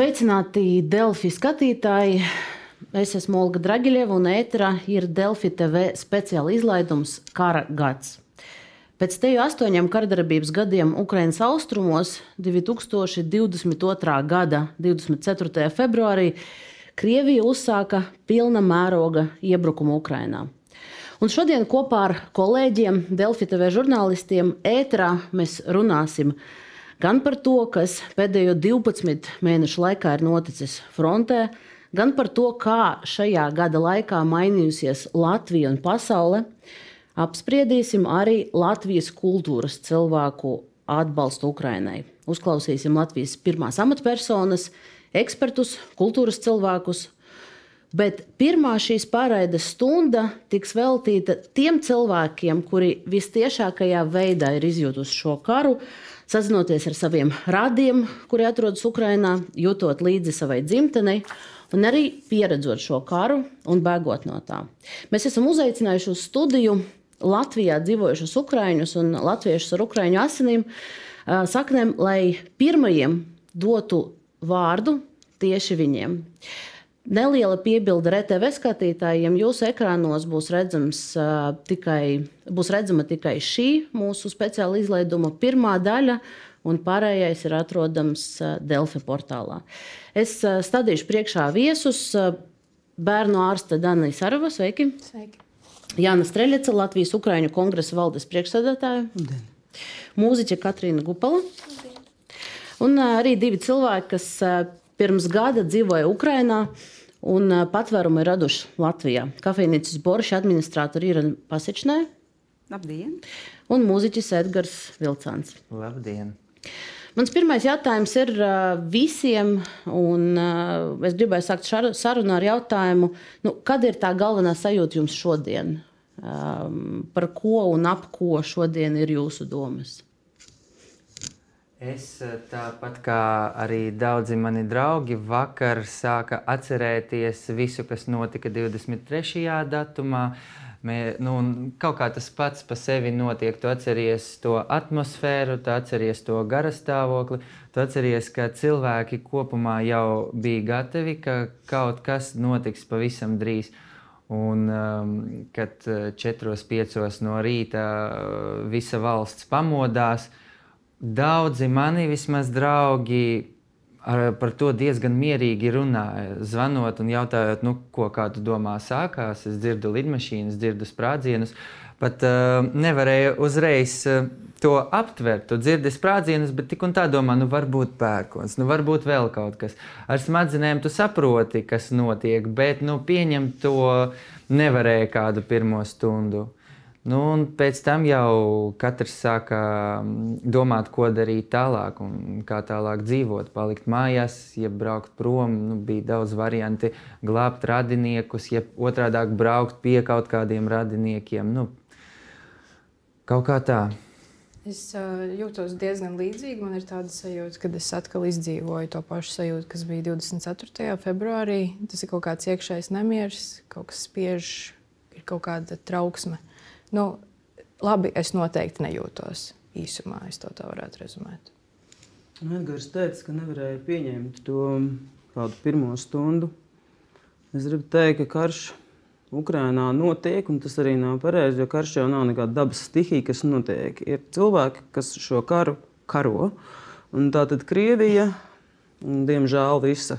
Sveicināti Delfi skatītāji! Es esmu Olga Dragiļeva un ēterā ir Delfi TV speciāla izlaidums Kara gads. Pēc teju astoņiem kardarbības gadiem Ukraiņas austrumos 2022. gada 24. februārī Krievija uzsāka pilna mēroga iebrukumu Ukrainā. Un šodien kopā ar kolēģiem, Delfi TV žurnālistiem, ēterā mēs runāsim gan par to, kas pēdējo 12 mēnešu laikā ir noticis frontē, gan par to, kā šajā gada laikā mainījusies Latvija un pasaule. Apspriedīsim arī Latvijas kultūras cilvēku atbalstu Ukrainai. Uzklausīsim Latvijas pirmās amatpersonas, ekspertus, kultūras cilvēkus. Bet pirmā šīs pārraides stunda tiks veltīta tiem cilvēkiem, kuri visciešākajā veidā ir izjutuši šo karu, sazinoties ar saviem radiem, kuri atrodas Ukrajinā, jūtot līdzi savai dzimtenei. Un arī pieredzot šo karu un bēgot no tā. Mēs esam uzaicinājuši uz studiju Latvijā dzīvojušus ukrāņus un latviešus ar ukrāņu asinīm, saknēm, lai pirmajiem dotu vārdu tieši viņiem. Neliela piebilde RTV skatītājiem. Jūsu ekrānos būs, redzams, uh, tikai, būs redzama tikai šī mūsu speciāla izlaiduma pirmā daļa, un pārējais ir atrodams uh, Delfi portālā. Es uh, stādīšu priekšā viesus bērnu ārste Dana Sarava. Sveiki! Sveiki. Jāna Streļica, Latvijas Ukrāņu kongresa valdes priekšsēdētāja. Mūziķa Katrīna Gupala. Un arī divi cilvēki, kas pirms gada dzīvoja Ukrajinā un patvērumu ir raduši Latvijā. Kafejnīcas Borša administratora Irina Pasičnē. Labdien! Un mūziķis Edgars Vilcāns. Labdien! Mans pirmais jautājums ir visiem, un es gribēju sākt sarunu ar jautājumu, nu, kad ir tā galvenā sajūta jums šodien? Par ko un ap ko šodien ir jūsu domas? Es tāpat kā arī daudzi mani draugi vakar sāka atcerēties visu, kas notika 23. datumā. Mē, nu, kaut kā tas pats par sevi notiek. Tu atceries to atmosfēru, tu atceries to garastāvokli, tu atceries, ka cilvēki kopumā jau bija gatavi, ka kaut kas notiks pavisam drīz. Un, um, kad 4-5 no rīta visa valsts pamodās, Daudzi mani vismaz draugi ar, par to diezgan mierīgi runāja. Zvanot un jautājot, nu, ko kādu domā sākās. Es dzirdu lidmašīnas, dzirdu sprādzienus. Pat uh, nevarēju uzreiz uh, to aptvert. Tu dzirdi sprādzienus, bet tik un tā domā, nu, varbūt pērkons, nu, varbūt vēl kaut kas. Ar smadzenēm tu saproti, kas notiek, bet nu, pieņemt to nevarēja kādu pirmo stundu. Nu, un pēc tam jau katrs sāka mm, domāt, ko darīt tālāk, kā tālāk dzīvot. Palikt mājās, jeb braukt prom. Nu, bija daudz variantu, glābt radiniekus, jeb otrādi braukt pie kaut kādiem radiniekiem. Nu, kaut kā tā. Es uh, jūtos diezgan līdzīgi. Man ir tāda sajūta, ka es atkal izdzīvoju to pašu sajūtu, kas bija 24. februārī. Tas ir kaut kāds iekšējs nemieris, kaut kas spiež, ir kaut kāda trauksme. Nu, labi, es noteikti nejūtos īsumā. Es to tā varētu rezumēt. Nu, Edgars teica, ka nevarēja pieņemt to kādu pirmo stundu. Es gribu teikt, ka karš Ukrajinā notiek, un tas arī nav pareizi, jo karš jau nav nekāda dabas stihija, kas notiek. Ir cilvēki, kas šo karu karo. Un tā tad Krievija, un, diemžēl visa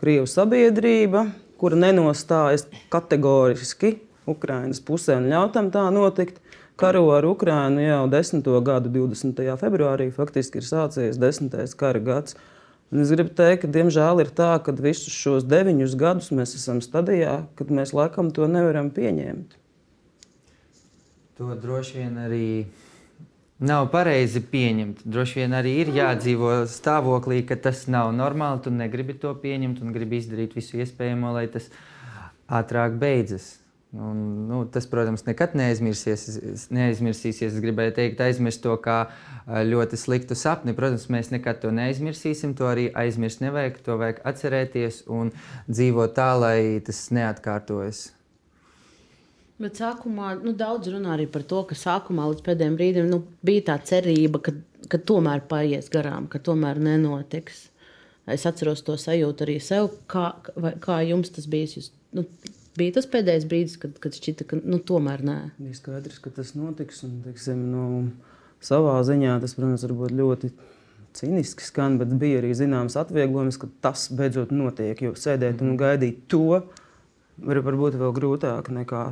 Krievijas sabiedrība, kura nenostājas kategoriski Ukraiņas pusē un ļaut tam tā notikt. Karo ar Ukrajinu jau 10. gadu 20. februārī faktiski ir sācies 10. kara gads. Un es gribu teikt, ka diemžēl ir tā, ka visus šos deviņus gadus mēs esam stadijā, kad mēs laikam to nevaram pieņemt. To droši vien arī nav pareizi pieņemt. Droši vien arī ir jādzīvo stāvoklī, ka tas nav normāli. Tu negribi to pieņemt un gribi izdarīt visu iespējamo, lai tas ātrāk beidzas. Un, nu, tas, protams, nekad neaizmirsīsies. neaizmirsīsies. Es gribēju teikt, aizmirst to kā ļoti sliktu sapni. Protams, mēs nekad to neaizmirsīsim. To arī aizmirst nevajag. To vajag atcerēties un dzīvot tā, lai tas neatkārtojas. Bet sākumā nu, daudz runā arī par to, ka sākumā līdz pēdējiem brīdim nu, bija tā cerība, ka, ka tomēr paies garām, ka tomēr nenotiks. Es atceros to sajūtu arī sev. Kā, vai, kā jums tas bija? Jūs, nu, bija tas pēdējais brīdis, kad, kad šķita, ka nu, tomēr nē. Bija skaidrs, ka tas notiks. Un, teiksim, no savā ziņā tas, protams, var būt ļoti cīniski skan, bet bija arī zināms atvieglojums, ka tas beidzot notiek. Jo sēdēt un gaidīt to var, būt vēl grūtāk nekā.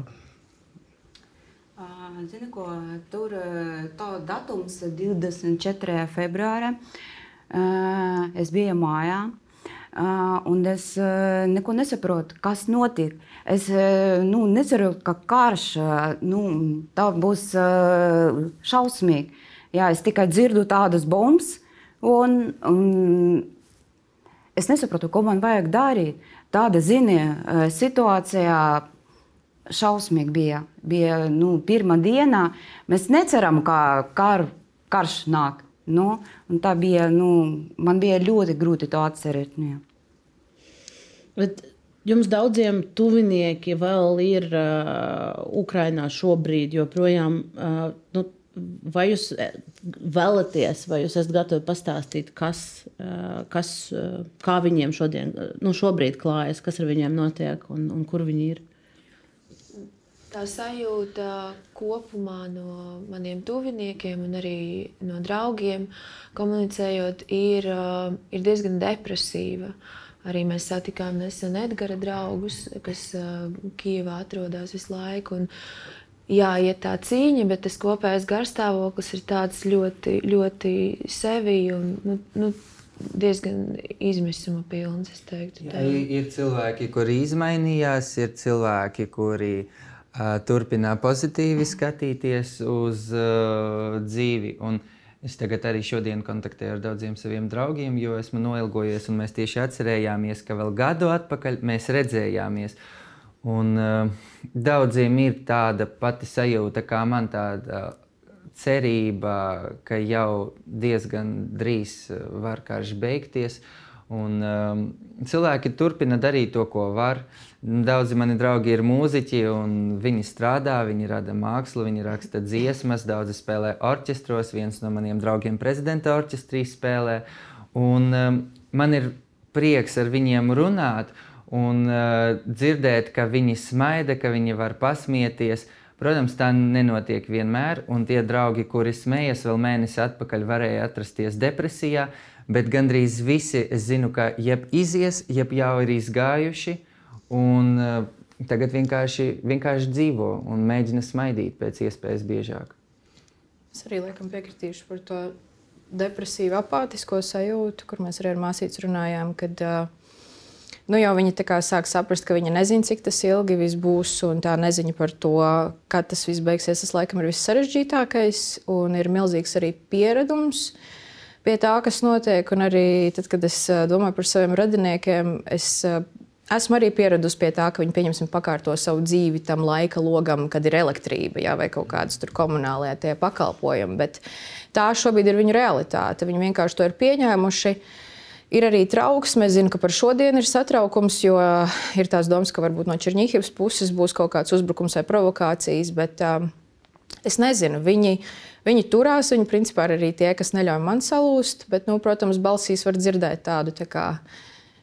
Zinu, ko tur to datums 24. februāra. Es biju mājā. Un es neko nesaprotu, kas notiek. Es nu, neceru, ka karš nu, būs šausmīgs. Jā, es tikai dzirdu tādas bombas, Un, un es nesapratu, ko man vajag darīt. Tāda ziņa situācijā šausmīgi bija. bija nu, pirmā diena. Mēs neceram, ka kar, karš nāk. Nu, tā bija, nu, man bija ļoti grūti to atcerēt. Nu, Bet jums daudziem tuvinieki vēl ir uh, Ukrajinā šobrīd, joprojām. Uh, nu, Vai jūs eh, vēlaties, vai jūs esat gatavi pastāstīt, kas, eh, kas, eh, kā viņiem šodien, nu, šobrīd klājas, kas ar viņiem notiek un, un kur viņi ir? Tā sajūta kopumā no maniem tuviniekiem un arī no draugiem, komunicējot, ir, ir diezgan depresīva. Arī mēs satikām nesen Edgara draugus, kas Kijavā atrodas visu laiku. Un, jāiet tā cīņa, bet tas kopējais garstāvoklis ir tāds ļoti, ļoti sevi un nu, nu, diezgan izmisuma pilns. Teiktu, Jā, ir cilvēki, kuri izmainījās, ir cilvēki, kuri uh, turpina pozitīvi skatīties uz uh, dzīvi. Un es tagad arī šodien kontaktēju ar daudziem saviem draugiem, jo esmu noilgojies, un mēs tieši atcerējāmies, ka vēl gadu atpakaļ mēs redzējāmies. Uh, Un, uh, daudziem ir tāda pati sajūta, kā man tāda cerība, ka jau diezgan drīz var karš beigties. Un, um, cilvēki turpina darīt to, ko var. Daudzi mani draugi ir mūziķi, un viņi strādā, viņi rada mākslu, viņi raksta dziesmas, daudzi spēlē orķestros. Viens no maniem draugiem prezidenta orķestrī spēlē. Un, um, man ir prieks ar viņiem runāt un uh, dzirdēt, ka viņi smaida, ka viņi var pasmieties. Protams, tā nenotiek vienmēr, un tie draugi, kuri smējas vēl mēnesi atpakaļ, varēja atrasties depresijā, bet gandrīz visi, es zinu, ka jeb izies, jeb jau ir izgājuši, un uh, tagad vienkārši, vienkārši dzīvo un mēģina smaidīt pēc iespējas biežāk. Es arī laikam piekritīšu par to depresīvu, apātisko sajūtu, kur mēs arī ar māsīcu runājām, kad uh, nu, jau viņi sāk saprast, ka viņi nezina, cik tas ilgi būs. Un tā neziņa par to, kad tas viss beigsies, tas laikam ir vissarežģītākais. Un ir milzīgs arī pieredums pie tā, kas notiek. Un arī tad, kad es domāju par saviem radiniekiem, es esmu arī pieradusi pie tā, ka viņi pieņemsim pakārto savu dzīvi tam laika logam, kad ir elektrība jā, vai kaut kādas komunālajie pakalpojumi. Bet tā šobrīd ir viņu realitāte. Viņi vienkārši to ir pieņēmuši. Ir arī trauksme. Es zinu, ka par šodienu ir satraukums, jo ir tās domas, ka varbūt no Černīhības puses būs kaut kāds uzbrukums vai provokācijas. Bet uh, es nezinu, viņi, viņi turās. Viņi principā ir arī tie, kas neļauj man salūst. Bet, nu, protams, balsīs var dzirdēt tādu. Tā kā,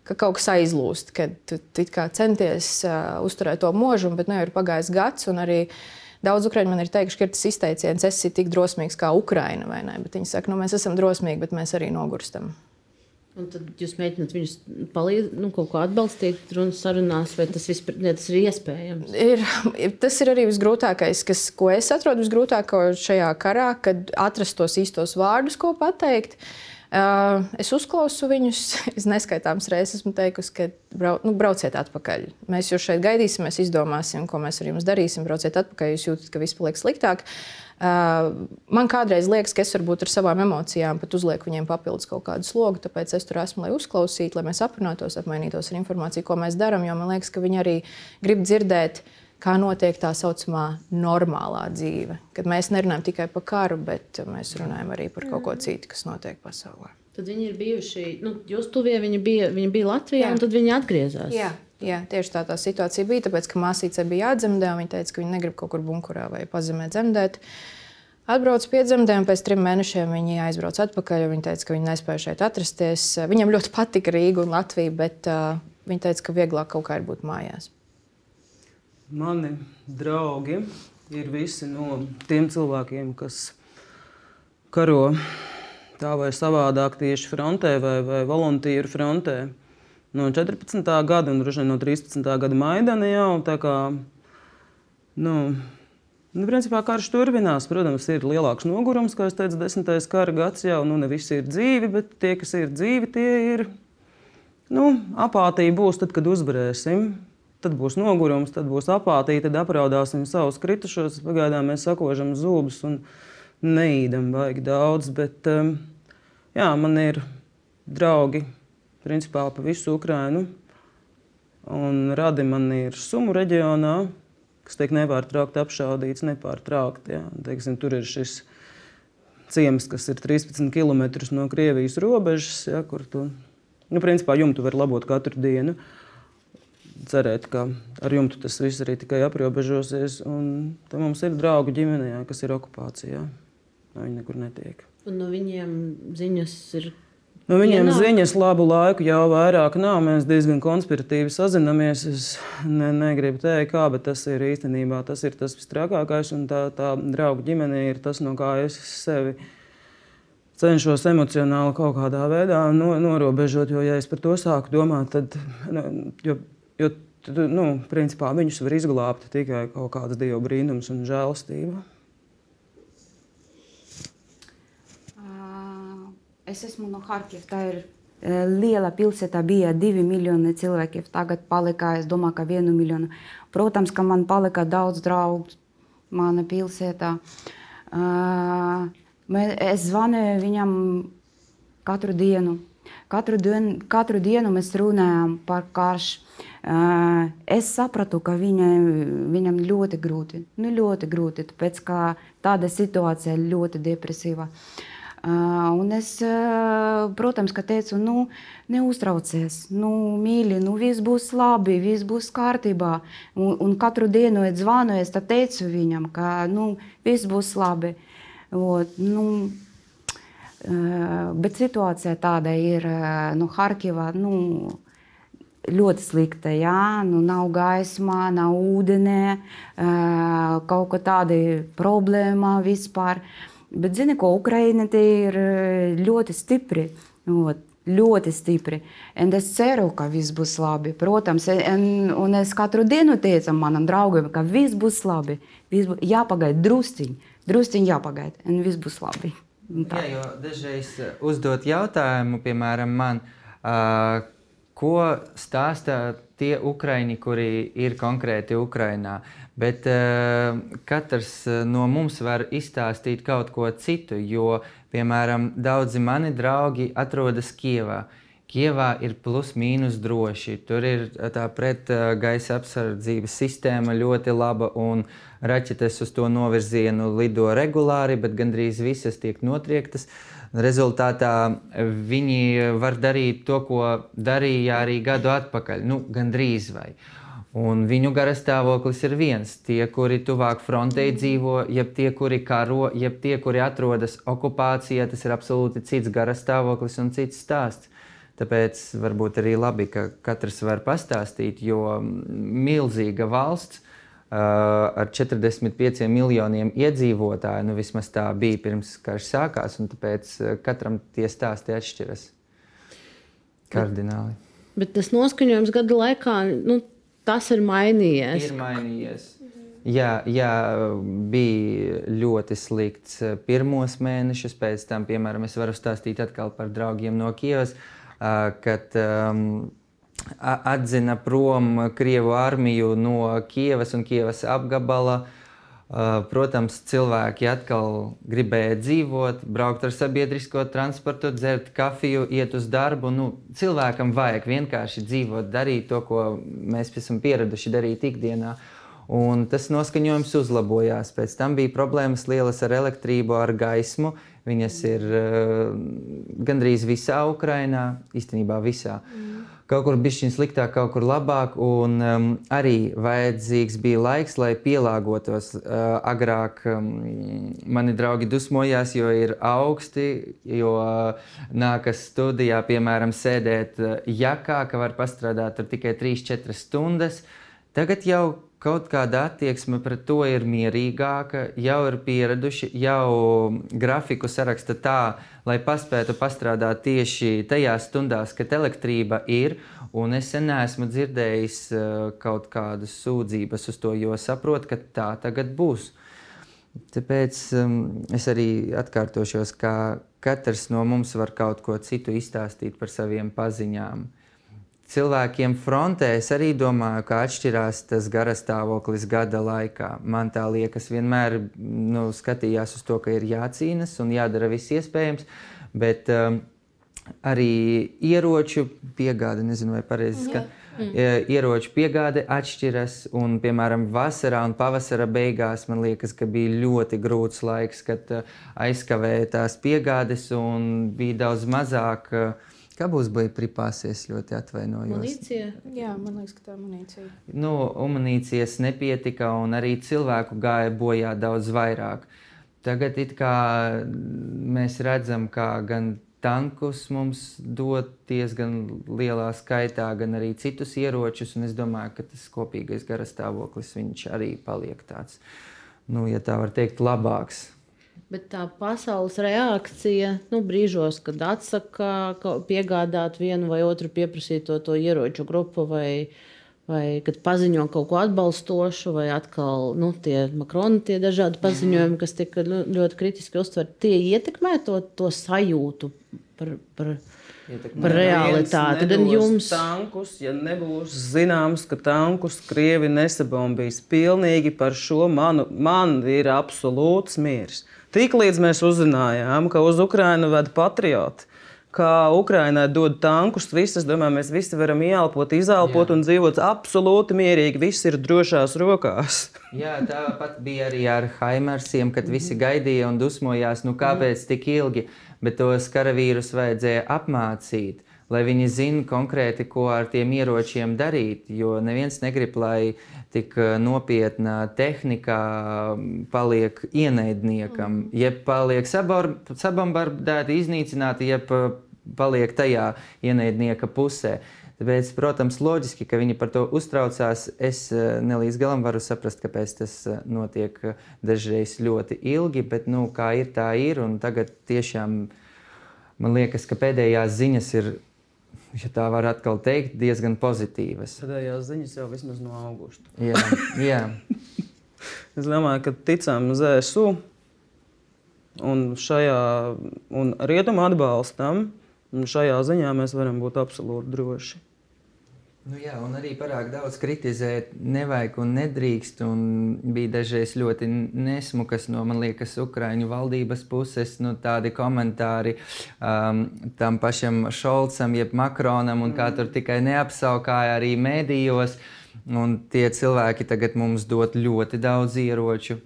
ka kaut kas aizlūst, kad tu, tu centies uh, uzturēt to mūžu, bet nu, jau ir pagājis gads. Daudz ukrāņu man ir teikuši, ka ir tas izteiciens, es esmu tik drosmīgs kā Ukraina. Viņi saka, nu, mēs esam drosmīgi, bet mēs arī nogurstam. Un tad jūs mēģināt viņus palīdzēt, nu, kaut ko atbalstīt, runas sarunās, vai tas, vispār, ja tas ir iespējams? Ir, tas ir arī visgrūtākais, kas, ko es atrodu visgrūtāk šajā karā, kad atrast tos īstos vārdus, ko pateikt. Uh, es uzklausu viņus. Es neskaitāmas reizes esmu teikusi, ka brau, nu, brauciet atpakaļ. Mēs jūs šeit gaidīsim, mēs izdomāsim, ko mēs ar jums darīsim. Brauciet atpakaļ, jūs jūtat, ka viss paliek sliktāk. Uh, Man kādreiz liekas, ka es varbūt ar savām emocijām pat uzlieku viņiem papildus kaut kādu slogu, tāpēc es tur esmu, lai uzklausītu, lai mēs aprunātos, apmainītos ar informāciju, ko mēs darām. Jo man liekas, ka viņi arī grib dzirdēt, kā notiek tā saucamā normālā dzīve. Kad mēs nerunājam tikai par karu, bet mēs runājam arī par kaut ko citu, kas notiek pasaulē. Tad viņi ir bijuši, nu, jūs tuvie viņi bija, viņi bija Latvijā, Jā. un tad viņi atgriezās. Jā. Jā, tieši tā tā situācija bija. Tāpēc, ka māsīcei bija jādzemdē, viņa teica, ka viņa negrib kaut kur bunkurā vai pazemē dzemdēt. Atbraucu piedzemdē, un pēc trim mēnešiem viņi aizbrauca atpakaļ. Viņi teica, ka viņi nespēja šeit atrasties. Viņam ļoti patika Rīga un Latvija, bet uh, viņi teica, ka vieglāk kaut kā ir būt mājās. Mani draugi ir visi no tiem cilvēkiem, kas karo tā vai savādāk tieši frontē vai, vai voluntīru frontē. No 14. gada un droši vien no 13. gada Maidana jau tā kā. Nu, Nu, principā karš turpinās. Protams, ir lielāks nogurums, kā jau teicu, desmitais kara gads jau nu, ne visi ir dzīvi, bet tie, kas ir dzīvi, tie ir. Nu, apātija būs tad, kad uzvarēsim. Tad būs nogurums, tad būs apātija, tad apraudāsim savus kritušos. Pagaidām mēs sakožam zobus un neīdam baigi daudz. Bet um, jā, man ir draugi principā pa visu Ukrainu. Un radi man ir Sumu reģionā, kas tiek nepārtraukti apšaudīts, nepārtraukti. Ja. Teiksim, tur ir šis ciems, kas ir 13 km no Krievijas robežas, ja, kur tu, nu, principā, jumtu var labot katru dienu. Cerēt, ka ar jumtu tas viss arī tikai aprobežosies. Un mums ir draugi ģimenē, kas ir okupācijā. Viņi nekur netiek. Un no viņiem ziņas ir Nu, viņiem ja ziņas labu laiku jau vairāk nav. Mēs diezgan konspiratīvi sazināmies. Es ne, negribu teikt, kā, bet tas ir īstenībā tas, ir tas visstrakākais. Tā, tā draugu ģimene ir tas, no kā es sevi cenšos emocionāli kaut kādā veidā no, norobežot. Jo, ja es par to sāku domāt, tad nu, jo, jo, nu, principā, viņus var izglābt tikai kaut kādas dievu brīnums un žēlastība. Es esmu no Harkivas. Tā ir e, liela pilsēta, bija divi miljoni cilvēki. Tagad palika, es domāju, ka vienu miljonu. Protams, ka man palika daudz draugu mana pilsētā. Uh, es zvanīju viņam katru dienu. Katru dienu, katru dienu mēs runājam par karšu. Es sapratu, ka viņa, viņam ļoti grūti, nu, ļoti grūti, tāpēc ka tāda situācija ļoti depresīva. Un es, protams, teicu, nu, neuztraucies, nu, mīļi, nu, viss būs labi, viss būs kārtībā. Un, un katru dienu, kad zvanu, es teicu viņam, ka nu, viss būs labi. Ot, nu, bet situācija tāda ir, nu, Harkivā, nu, ļoti slikta. Jā, nu, nav gaisma, nav ūdenē, kaut kā tāda problēma vispār. Bet zini, ko Ukraina ir ļoti stipri. Ot, ļoti stipri. Un es ceru, ka viss būs labi. Protams, un, un es katru dienu teicu manam draugam, ka viss būs labi. Viss būs jāpagaida drusciņi, drusciņi jāpagaida, un viss būs labi. Jā, jo dažreiz uzdot jautājumu, piemēram, man, uh, ko stāsta tie ukraini, kuri ir konkrēti Ukrainā. Bet uh, katrs eh, no mums var izstāstīt kaut ko citu, jo, piemēram, daudzi mani draugi atrodas Kievā. Kievā ir plus-mínus droši. Tur ir eh, tā pretgaisa apsardzības sistēma ļoti laba, un raķetes uz to novirzienu lido regulāri, bet gandrīz visas tiek notriektas. Rezultātā viņi var darīt to, ko darīja arī gadu atpakaļ. Nu, gandrīz vai. Un viņu garastāvoklis ir viens. Tie, kuri tuvāk frontei dzīvo, jeb tie, kuri karo, jeb tie, kuri atrodas okupācijā, tas ir absolūti cits garastāvoklis un cits stāsts. Tāpēc varbūt arī labi, ka katrs var pastāstīt, jo milzīga valsts ar 45 miljoniem iedzīvotāju, nu vismaz tā bija pirms karš sākās, un tāpēc katram tie stāsti atšķiras kardināli. Bet, bet tas noskaņojums gada laikā, nu, tas ir mainījies. Ir mainījies. Jā, jā, bija ļoti slikts pirmos mēnešus. Pēc tam, piemēram, es varu stāstīt atkal par draugiem no Kievas, kad um, atzina prom Krievu armiju no Kievas un Kievas apgabala. Protams, cilvēki atkal gribēja dzīvot, braukt ar sabiedrisko transportu, dzert kafiju, iet uz darbu. Nu, cilvēkam vajag vienkārši dzīvot, darīt to, ko mēs esam pieraduši darīt ikdienā. Un tas noskaņojums uzlabojās. Pēc tam bija problēmas lielas ar elektrību, ar gaismu. Viņas ir uh, gandrīz visā Ukrajinā, īstenībā visā. Mm. Kaut kur šis sliktāk, kaut kur labāk. Un um, arī vajadzīgs bija laiks, lai pielāgotos. Uh, agrāk um, mani draugi dusmojās, jo ir augsti, jo uh, nākas studijā, piemēram, sēdēt uh, jakā, ka var pastrādāt tikai 3-4 stundas. Tagad jau kaut kāda attieksme pret to ir mierīgāka, jau ir pieraduši, jau grafiku saraksta tā, lai paspētu pastrādāt tieši tajās stundās, kad elektrība ir. Un es neesmu dzirdējis uh, kaut kādas sūdzības uz to, jo saprotu, ka tā tagad būs. Tāpēc um, es arī atkārtošos, ka katrs no mums var kaut ko citu izstāstīt par saviem paziņām. Uh, cilvēkiem frontē es arī domāju, ka atšķirās tas garastāvoklis gada laikā. Man tā liekas, vienmēr nu, skatījās uz to, ka ir jācīnas un jādara viss iespējams, bet um, arī ieroču piegāde, nezinu, vai pareizi skan. Mm. Ieroču piegāde atšķiras, un, piemēram, vasarā un pavasara beigās man liekas, ka bija ļoti grūts laiks, kad uh, aizkavēja tās piegādes un bija daudz mazāk uh, Kā būs bojapripāsies, ļoti atvainojos. Munīcija? Jā, man liekas, ka tā munīcija. Nu, munīcijas nepietika, un arī cilvēku gāja bojā daudz vairāk. Tagad mēs redzam, ka gan tankus mums dod diezgan lielā skaitā, gan arī citus ieročus. Es domāju, ka tas kopīgais garastāvoklis arī paliek tāds, nu, ja tā var teikt, labāks. Bet tā pasaules reakcija nu, brīžos, kad atsaka piegādāt vienu vai otru pieprasīto to ieroču grupu, vai, vai kad paziņo kaut ko atbalstošu, vai atkal nu, tie Makrona tie dažādi paziņojumi, kas tika ļoti kritiski uztverti, tie ietekmē to, to sajūtu par. par Par realitāti. Tad jums tankus, ja nebūs zināms, ka tankus Krievi nesabombīs pilnīgi par šo manu, man ir absolūts miers. Tiklīdz mēs uzzinājām, ka uz Ukrajinu ved patrioti, ka Ukraiņai dod tankus, visas, domāju, mēs visi varam ieelpot, izelpot Jā. un dzīvot absolūti mierīgi. Viss ir drošās rokās. Jā, tāpat bija arī ar Haimarsiem, kad visi gaidīja un dusmojās, nu kāpēc tik ilgi, bet tos karavīrus vajadzēja apmācīt lai viņi zinātu konkrēti, ko ar tiem ieročiem darīt. Jo neviens negrib, lai tik eh, nopietna tehnika mm, paliek ienaidniekam, mm. jeb paliek sabombardēta, iznīcināta, jeb eh, paliek tajā ienaidnieka pusē. Tāpēc, protams, loģiski, ka viņi par to uztraucās. Es eh, ne līdz galam varu saprast, kāpēc tas notiek dažreiz ļoti ilgi, bet nu, kā ir, tā ir. Tagad tiešām man liekas, ka pēdējās ziņas ir ja tā var atkal teikt, diezgan pozitīvas. Pēdējās ziņas jau vismaz no augusta. jā, jā. es domāju, ka ticām ZSU un, šajā, un rietumu atbalstam, un šajā ziņā mēs varam būt absolūti droši. Nu jā, un arī parāk daudz kritizēt, nevajag un nedrīkst. Un bija dažreiz ļoti nesmukas no, man liekas, Ukraiņu valdības puses, nu, tādi komentāri um, tam pašam Šolcam, jeb Makronam, un kā tur tikai neapsaukāja arī mēdījos. Un tie cilvēki tagad mums dod ļoti daudz ieroču.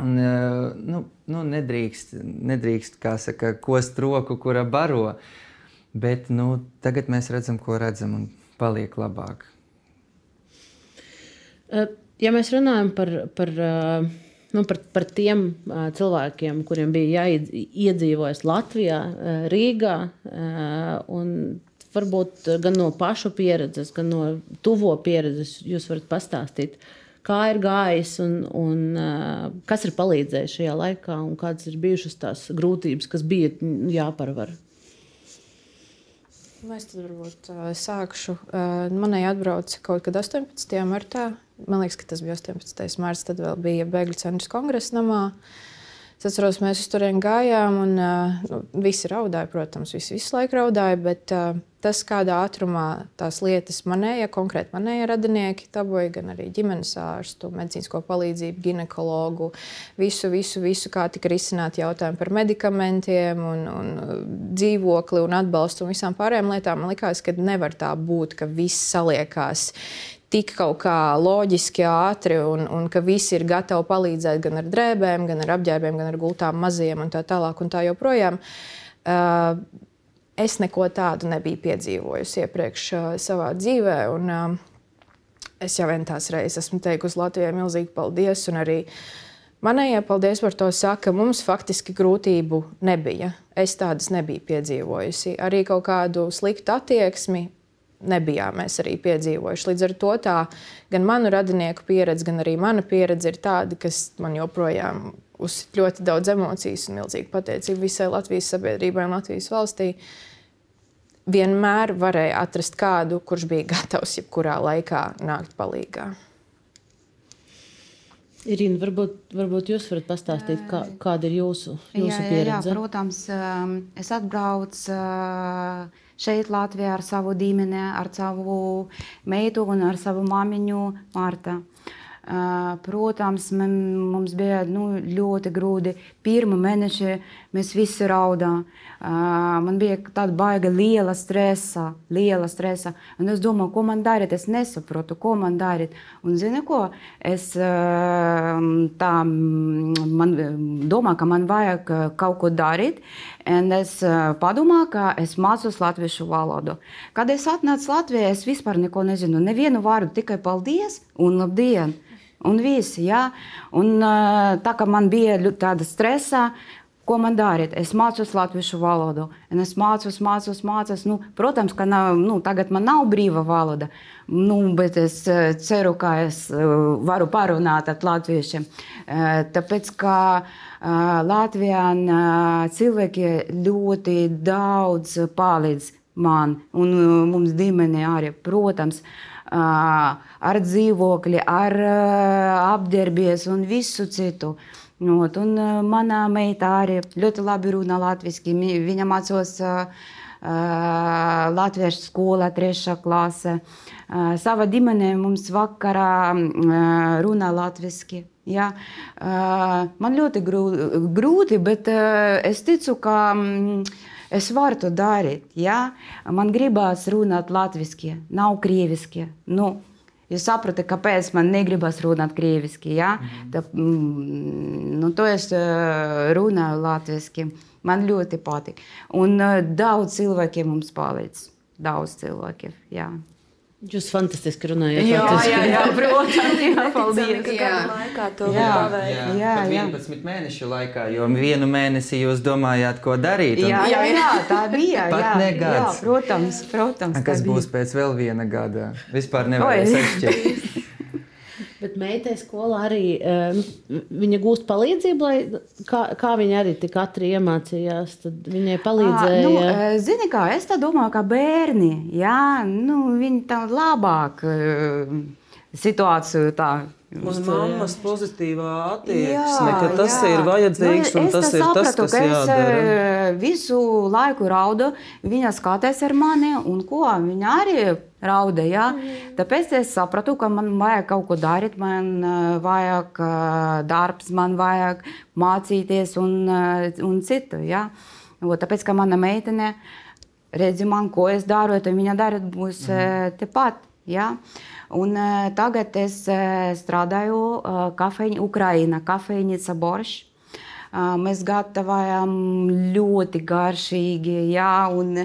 Un, uh, nu, nu, nedrīkst, nedrīkst, kā saka, kost roku, kura baro. Bet nu, tagad mēs redzam, ko redzam. Un, paliek labāk. Eh, ja mēs runājam par, par, eh, nu, par, par tiem eh, cilvēkiem, kuriem bija jāiedzīvojas Latvijā, Rīgā, un varbūt gan no pašu pieredzes, gan no tuvo pieredzes, jūs varat pastāstīt, kā ir gājis un, un kas ir palīdzējis šajā laikā, un kādas ir bijušas tās grūtības, kas bija jāparvar. Nu, es tad varbūt uh, sākšu. Uh, manai atbrauca kaut kad 18. martā. Man liekas, ka tas bija 18. marts. Tad vēl bija Bēgļu centra kongresa namā. Es atceros, mēs uz turieni gājām, un nu, visi raudāja, protams, visi visu laiku raudāja. Bet uh, tas, kādā ātrumā tās lietas manēja, konkrēti manēja radinieki, taboja gan arī ģimenes ārstu, medicīnisko palīdzību, ginekologu, visu, visu, visu kā tika risināti jautājumi par medikamentiem, un, un dzīvokli un atbalstu un visām pārējām lietām. Man liekas, ka nevar tā būt, ka viss saliekās tik kaut kā loģiski, ātri, un, un ka visi ir gatavi palīdzēt gan ar drēbēm, gan ar apģērbiem, gan ar gultām maziem un tā tālāk un tā joprojām. Uh, es neko tādu nebiju piedzīvojusi iepriekš uh, savā dzīvē. Un, uh, es jau vien tās reizes esmu teikusi Latvijai milzīgi paldies. Un arī manējai paldies par to saka, mums faktiski grūtību nebija. Es tādas nebiju piedzīvojusi. Arī kaut kādu sliktu attieksmi nebijām mēs arī piedzīvojuši. Līdz ar to tā gan manu radinieku pieredze, gan arī mana pieredze ir tāda, kas man joprojām uzsit ļoti daudz emocijas un milzīgu pateicību visai Latvijas sabiedrībai un Latvijas valstī. Vienmēr varēja atrast kādu, kurš bija gatavs jebkurā laikā nākt palīdzīgā. Irīna, varbūt, varbūt jūs varat pastāstīt, kā, kāda ir jūsu, jūsu jā, jā, pieredze? Jā, protams, um, es atbraucu uh, šeit Latvijā ar savu ģimeni, ar savu meitu un ar savu māmiņu Marta. Protams, mums bija nu, ļoti grūti. Pirmā mēneša mēs visi raudājām. Man bija tāda baiga, liela stresa, liela stresa. Un es domāju, ko man darīt. Es nesaprotu, ko man darīt. Un zini, ko? Es tā, man domāju, ka man vajag kaut ko darīt. Un es padomāju, ka es mācos latviešu valodu. Kad es atnācu Latvijā, es vispār neko nezinu. Nevienu vārdu, tikai paldies un labdien! Un visi, ja? un, tā kā man bija tāda stresa, ko man darīt? Es mācos latviešu valodu, un es mācos, mācos, mācos. Nu, protams, ka nav, nu, tagad man nav brīva valoda, nu, bet es ceru, ka es varu parunāt ar latviešiem. Tāpēc, ka Latvijā cilvēki ļoti daudz palīdz man un mums ģimenei arī, protams ar dzīvokli, ar apģērbies un visu citu. Not, un manā meitā arī ļoti labi runā latviešu. Viņa mācās uh, latviešu skolā, trešā klasē. Uh, Savā ģimenē mums vakarā uh, runā latviešu. Ja? Uh, man ļoti grūti, bet uh, es ticu, ka. Um, Es varu to darīt. Ja? Man gribās runāt latviešu, nav krieviski. Nu, Jūs saprotat, kāpēc man negribas runāt krieviski. Ja? Mm. Tā, mm, nu, to es runāju latviešu. Man ļoti patīk. Un daudz cilvēkiem mums palīdz. Daudz cilvēkiem. Jā. Jūs fantastiski runājat. Jā, fantastiski. jā, jā, protams. Jā, paldies. Jā. laikā to Jā. Jā, Jā, jā. 11 mēnešu laikā, jo vienu mēnesi jūs domājāt, ko darīt. un- Jā, jā, jā, tā bija. Pat jā, ne jā, protams, protams. Kas būs pēc vēl viena gada? Vispār nevarēs atšķirt. Bet meitai skolā arī um, viņa gūst palīdzību, lai kā, kā viņa arī tik ātri iemācījās. Tad viņai palīdzēja. À, nu, eh, zini, kā es tā domāju, ka bērni, jā, nu, viņi tā labāk eh, situāciju tā. Jā. mammas pozitīvā attieksme, ka tas jā. ir vajadzīgs Nu, un es tas tā ir tas, sapratu, kas ka es jādara. eh, visu laiku raudu. Viņa skatās ar mani, un ko viņa arī rauda. Ja? Tāpēc es sapratu, ka man vajag kaut ko darīt, man eh, vajag eh, darbs, man vajag mācīties un, eh, un citu. Ja? O, tāpēc, ka mana meitene redzi man, ko es daru, tad viņa dara būs mm. tepat. Ja? Un, tagad es strādāju kafejnī, Ukraiņā, kafejnīca Boršs. Mēs gatavojam ļoti garšīgi, jā, un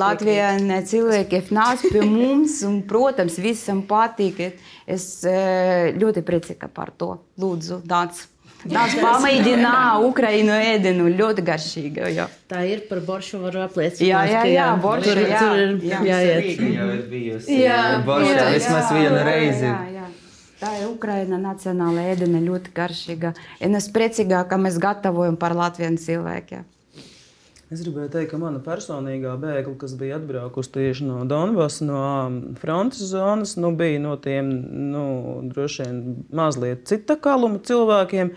Latvijas cilvēki nāc pie mums, un, protams, visam patīk. Es ļoti priecīga par to. Lūdzu, nāc! Nāc, pamēģinā Ukraiņu ēdienu, ļoti garšīga. Jā. Tā ir par boršu varu apliecināt. Jā, jā, jā, borša, tur, jā, tur ir jā. jāiet. Rīga jau ir bijusi. Jā, Boršā jā, vismaz jā, vienu jā, reizi. Jā, jā. Tā ir Ukraiņa nacionāla ēdiena, ļoti garšīga. Un es priecīgā, ka mēs gatavojam par Latvijas cilvēkiem. Es gribēju teikt, ka mana personīgā bēgla, kas bija atbraukusi tieši no Donbass, no um, frontes zonas, nu, bija no tiem nu, droši vien mazliet cita kaluma cilvēkiem,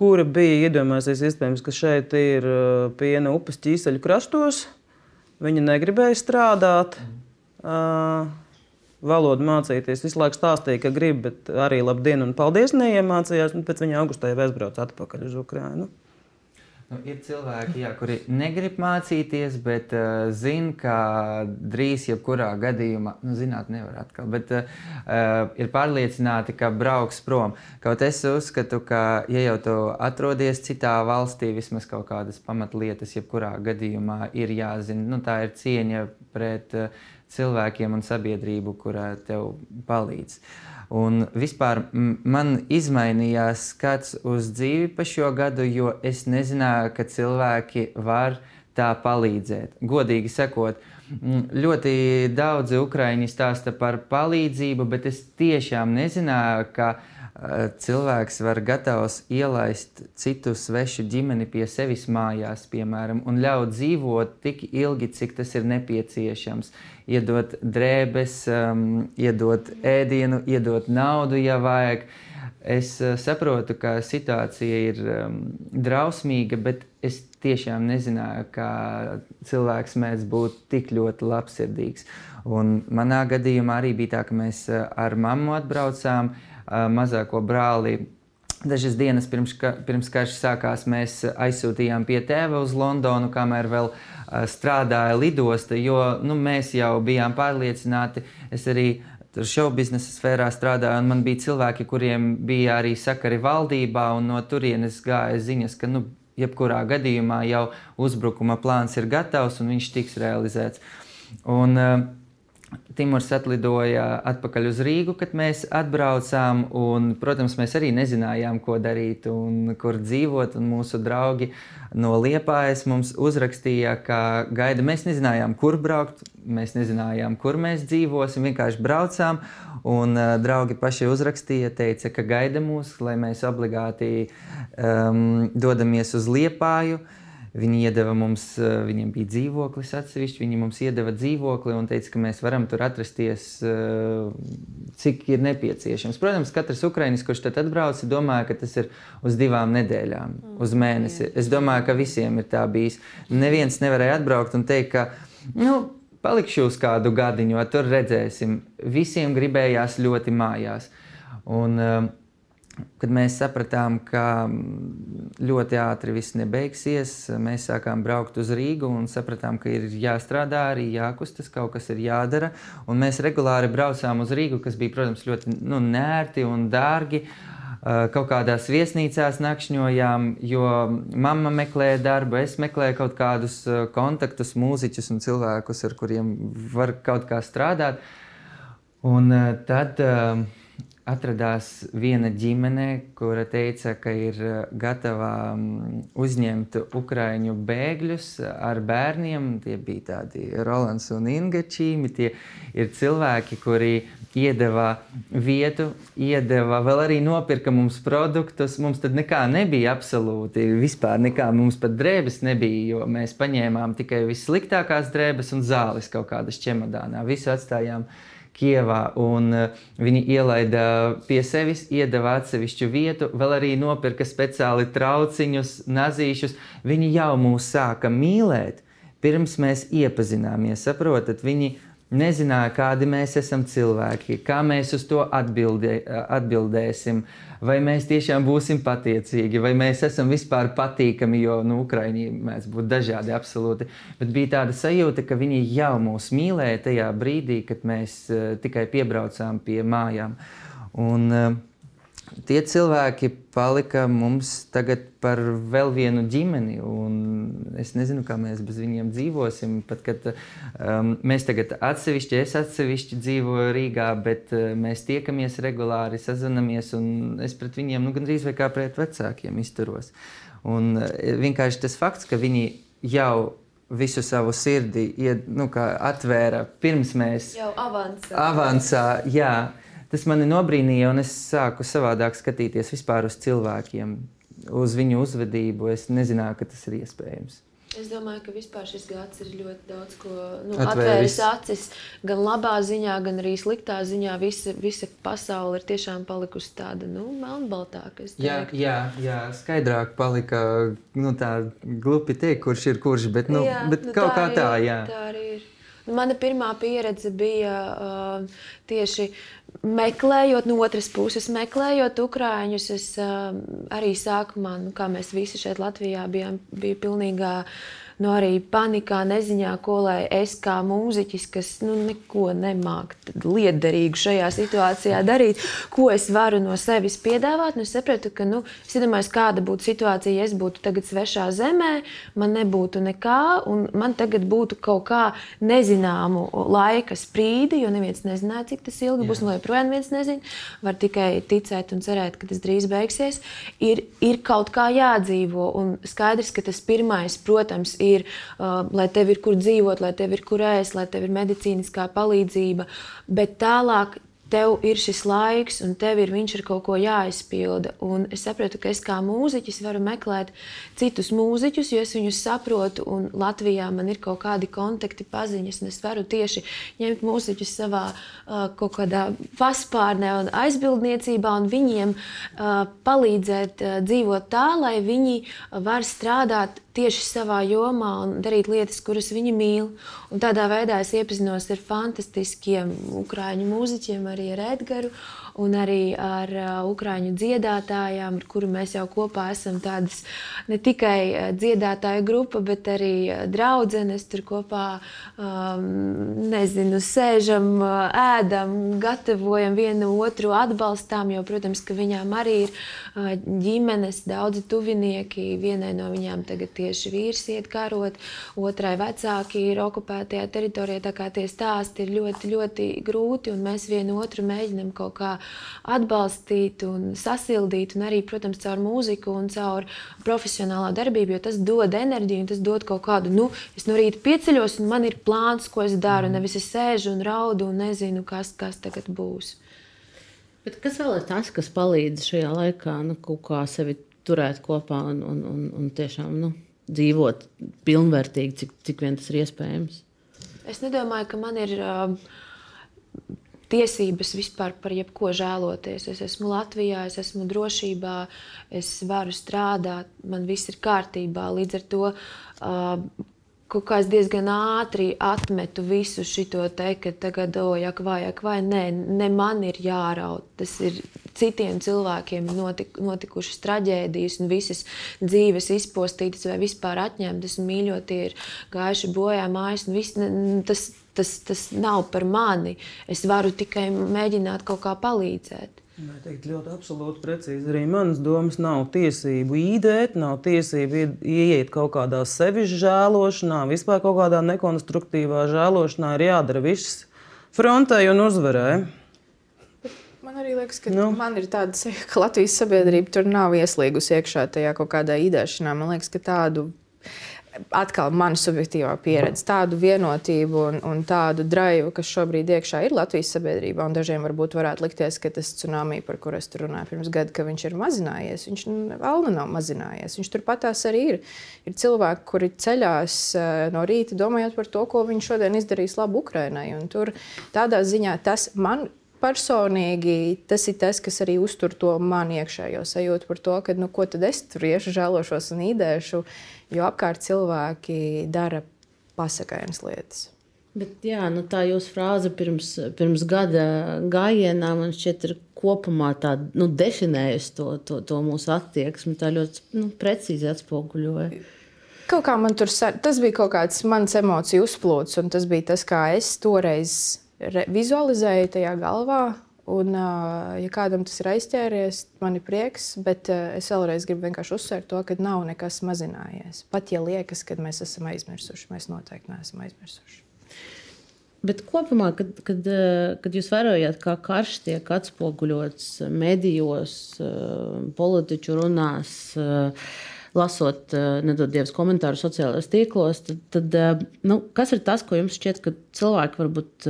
kuri bija iedomājusies, iespējams, ka šeit ir uh, piena upes ķīseļu krastos. Viņi negribēja strādāt. Uh, Valodu mācīties, visu laiku stāstīja, ka grib, bet arī labdien un paldies neiemācījās. un Pēc viņa augustā jau aizbrauca atpakaļ uz Ukrajinu. Nu, ir cilvēki, jā, kuri negrib mācīties, bet uh, zina, ka drīz, jebkurā gadījumā, nu, zināt, nevar atkal, bet uh, ir pārliecināti, ka brauks prom. Kaut es uzskatu, ka, ja jau tu atrodies citā valstī, vismaz kaut kādas pamatlietas, jebkurā gadījumā ir jāzina. Nu, tā ir cieņa pret uh, cilvēkiem un sabiedrību, kurā tev palīdz. Un vispār man izmainījās skats uz dzīvi pa šo gadu, jo es nezināju, ka cilvēki var tā palīdzēt. Godīgi sakot, ļoti daudzi ukrāņi stāsta par palīdzību, bet es tiešām nezināju, ka cilvēks var gatavs ielaist citu svešu ģimeni pie sevis mājās, piemēram, un ļaut dzīvot tik ilgi, cik tas ir nepieciešams iedot drēbes, um, iedot ēdienu, iedot naudu, ja vajag. Es uh, saprotu, ka situācija ir um, drausmīga, bet es tiešām nezināju, ka cilvēks mēdz būt tik ļoti labsirdīgs. Un manā gadījumā arī bija tā, ka mēs uh, ar mammu atbraucām, uh, mazāko brāli Dažas dienas pirms, ka, pirms karš sākās, mēs aizsūtījām pie tēva uz Londonu, kamēr vēl strādāja lidosta, jo nu, mēs jau bijām pārliecināti. Es arī tur šovu biznesa sfērā strādāju, un man bija cilvēki, kuriem bija arī sakari valdībā, un no turienes gāja ziņas, ka nu, jebkurā gadījumā jau uzbrukuma plāns ir gatavs un viņš tiks realizēts. Un, uh, Timurs atlidoja atpakaļ uz Rīgu, kad mēs atbraucām. Un, protams, mēs arī nezinājām, ko darīt un kur dzīvot. Un mūsu draugi no Liepājas mums uzrakstīja, ka gaida. Mēs nezinājām, kur braukt, mēs nezinājām, kur mēs dzīvosim. Vienkārši braucām. Un uh, draugi paši uzrakstīja, teica, ka gaida mūs, lai mēs obligāti um, dodamies uz Liepāju. Uh, Viņi iedeva mums, eh, viņiem bija dzīvoklis atsevišķi, viņi mums iedeva dzīvokli un teica, ka mēs varam tur atrasties, eh, cik ir nepieciešams. Protams, katrs ukrāņš, kurš tad atbrauc, domāja, ka tas ir uz divām nedēļām, mm, uz mēnesi. Es domāju, ka visiem ir tā bijis. Neviens nevarēja atbraukt un teikt, ka. Nu, Palikšu uz kādu gadiņu, tur redzēsim. Visiem gribējās ļoti mājās. Un, uh, Kad mēs sapratām, ka mm, ļoti ātri viss nebeigsies, mēs sākām braukt uz Rīgu un sapratām, ka ir jāstrādā, arī jākustas, kaut kas ir jādara. Un mēs regulāri braucām uz Rīgu, kas bija, protams, ļoti nu, nērti un dārgi. Kaut kādās viesnīcās nakšņojām, jo mamma meklēja darbu, es meklēju kaut kādus kontaktus, mūziķus un cilvēkus, ar kuriem var kaut kā strādāt. Un tad uh, atradās viena ģimene, kura teica, ka ir eh, gatava mm, uzņemt ukraiņu bēgļus ar bērniem. Tie bija tādi Rolands un Inga Čīmi. Tie ir cilvēki, kuri iedeva vietu, iedeva vēl arī nopirka mums produktus. Mums tad nekā nebija absolūti. Vispār nekā mums pat drēbes nebija, jo mēs paņēmām tikai vissliktākās drēbes un zāles kaut kādas čemodānā. Visu atstājām Kievā. Un, uh, viņi ielaida pie sevis, iedeva atsevišķu vietu, vēl arī nopirka speciāli trauciņus, nazīšus. Viņi jau mūs sāka mīlēt, pirms mēs iepazināmies. Saprotat, viņi nezināja, kādi mēs esam cilvēki, kā mēs uz to atbildē, atbildēsim. Vai mēs tiešām būsim pateicīgi, vai mēs esam vispār patīkami, jo nu, Ukraiņi mēs būtu dažādi absolūti. Bet bija tāda sajūta, ka viņi jau mūs mīlēja tajā brīdī, kad mēs uh, tikai piebraucām pie mājām. Un, uh, tie cilvēki palika mums tagad par vēl vienu ģimeni. Es nezinu, kā mēs bez viņiem dzīvosim. Pat kad um, mēs tagad atsevišķi, es atsevišķi dzīvoju Rīgā, bet uh, mēs tiekamies regulāri, sazinamies, un es pret viņiem nu, gandrīz kā pret vecākiem izturos. Un uh, vienkārši tas fakts, ka viņi jau visu savu sirdi ied, nu, atvēra pirms mēs jau avansā. avansā jā, tas mani nobrīnīja, un es sāku savādāk skatīties vispār uz cilvēkiem, uz viņu uzvedību. Es nezināju, ka tas ir iespējams. Es domāju, ka vispār šis gads ir ļoti daudz ko nu, atvēris acis. Gan labā ziņā, gan arī sliktā ziņā. Visa, visa pasaule ir tiešām palikusi tāda nu, melnbaltāka. Jā, jā, jā, skaidrāk palika nu, tā glupi teikt, kurš ir kurš, bet, nu, jā, bet nu, kaut kā tā, jā. Tā arī ir. Nu, mana pirmā pieredze bija uh, tieši meklējot no otras puses, meklējot ukrāņus, es uh, arī sākumā, nu, kā mēs visi šeit Latvijā bijām, bija pilnīgā nu, arī panikā, neziņā, ko lai es kā mūziķis, kas nu, neko nemāku liederīgu šajā situācijā darīt, ko es varu no sevis piedāvāt. Nu, es sapratu, ka, nu, es iedomājos, kāda būtu situācija, ja es būtu tagad svešā zemē, man nebūtu nekā, un man tagad būtu kaut kā nezināmu laika sprīdi, jo neviens nezināja, cik tas ilgi būs, un joprojām viens nezina. Var tikai ticēt un cerēt, ka tas drīz beigsies. Ir, ir kaut kā jādzīvo, un skaidrs, ka tas pirmais, protams, ir ir, lai tev ir kur dzīvot, lai tev ir kur ēst, lai tev ir medicīniskā palīdzība. Bet tālāk tev ir šis laiks, un tev ir, ir kaut ko jāizpilda. Un es saprotu, ka es kā mūziķis varu meklēt citus mūziķus, jo es viņus saprotu, un Latvijā man ir kaut kādi kontakti, paziņas, un es varu tieši ņemt mūziķus savā uh, kaut kādā paspārnē un aizbildniecībā, un viņiem uh, palīdzēt uh, dzīvot tā, lai viņi var strādāt tieši savā jomā un darīt lietas, kuras viņi mīl. Un tādā veidā es iepazinos ar fantastiskiem ukrāņu mūziķiem, arī ar Edgars un arī ar uh, ukrāņu dziedātājām, ar kuru mēs jau kopā esam tādas ne tikai uh, dziedātāju grupa, bet arī uh, draudzenes. Tur kopā um, nezinu, sēžam, uh, ēdam, gatavojam vienu otru, atbalstām. Jo, protams, ka viņām arī ir uh, ģimenes, daudzi tuvinieki. Vienai no viņām tagad tieši vīrs iet karot, otrai vecāki ir okupētajā teritorijā. Tā kā tie stāsti ir ļoti, ļoti grūti, un mēs vienu otru mēģinam kaut kā atbalstīt un sasildīt, un arī, protams, caur mūziku un caur profesionālā darbību, jo tas dod enerģiju un tas dod kaut kādu, nu, es no rīta pieceļos un man ir plāns, ko es daru, mm. nevis es sēžu un raudu un nezinu, kas, kas tagad būs. Bet kas vēl ir tas, kas palīdz šajā laikā nu, kaut kā sevi turēt kopā un, un, un, un tiešām nu, dzīvot pilnvērtīgi, cik, cik vien tas ir iespējams? Es nedomāju, ka man ir uh, tiesības vispār par jebko žēloties. Es esmu Latvijā, es esmu drošībā, es varu strādāt, man viss ir kārtībā. Līdz ar to uh, kaut kā es diezgan ātri atmetu visu šo te, ka tagad, oh, jak vai, jak vai, nē, ne man ir jāraud. Tas ir citiem cilvēkiem notik, notikušas traģēdijas un visas dzīves izpostītas vai vispār atņemtas un mīļotie ir gājuši bojā mājas. Viss, tas, tas, tas nav par mani. Es varu tikai mēģināt kaut kā palīdzēt. Teikt, ļoti absolūti precīzi. Arī manas domas nav tiesību īdēt, nav tiesību ieiet kaut kādā sevis žēlošanā, vispār kaut kādā nekonstruktīvā žēlošanā. Ir jādara viss frontē un uzvarē. Man arī liekas, ka nu. man ir tāda sajūta, ka Latvijas sabiedrība tur nav ieslīgusi iekšā tajā kaut kādā īdēšanā. Man liekas, ka tādu atkal mana subjektīvā pieredze, tādu vienotību un, un tādu draivu, kas šobrīd iekšā ir Latvijas sabiedrībā. Dažiem varbūt varētu likties, ka tas tsunami, par kuru es runāju pirms gada, ka viņš ir mazinājies. Viņš vēl nav mazinājies. Viņš turpatās arī ir. Ir cilvēki, kuri ceļās eh, no rīta domājot par to, ko viņi šodien izdarīs labu Ukrainai. Un tur tādā ziņā tas man personīgi tas ir tas, kas arī uztur to man iekšējo sajūtu par to, ka, nu, ko tad es tur iešu, žēlošos un īdēšu jo apkārt cilvēki dara pasakainas lietas. Bet, jā, nu tā jūsu frāze pirms, pirms gada gājienā man šķiet ir kopumā tā, nu, definējusi to, to, to mūsu attieksmi. Tā ļoti nu, precīzi atspoguļoja. Kaut kā man tur tas bija kaut kāds mans emociju uzplūds, un tas bija tas, kā es toreiz vizualizēju tajā galvā. Un, ja kādam tas ir aizķēries, man ir prieks, bet es vēlreiz gribu vienkārši uzsvērt to, ka nav nekas mazinājies. Pat ja liekas, ka mēs esam aizmirsuši, mēs noteikti neesam aizmirsuši. Bet kopumā, kad, kad, kad jūs vērojat, kā karš tiek atspoguļots medijos, politiķu runās, lasot nedodievas komentārus sociālajos tīklos, tad, tad nu, kas ir tas, ko jums šķiet, ka cilvēki varbūt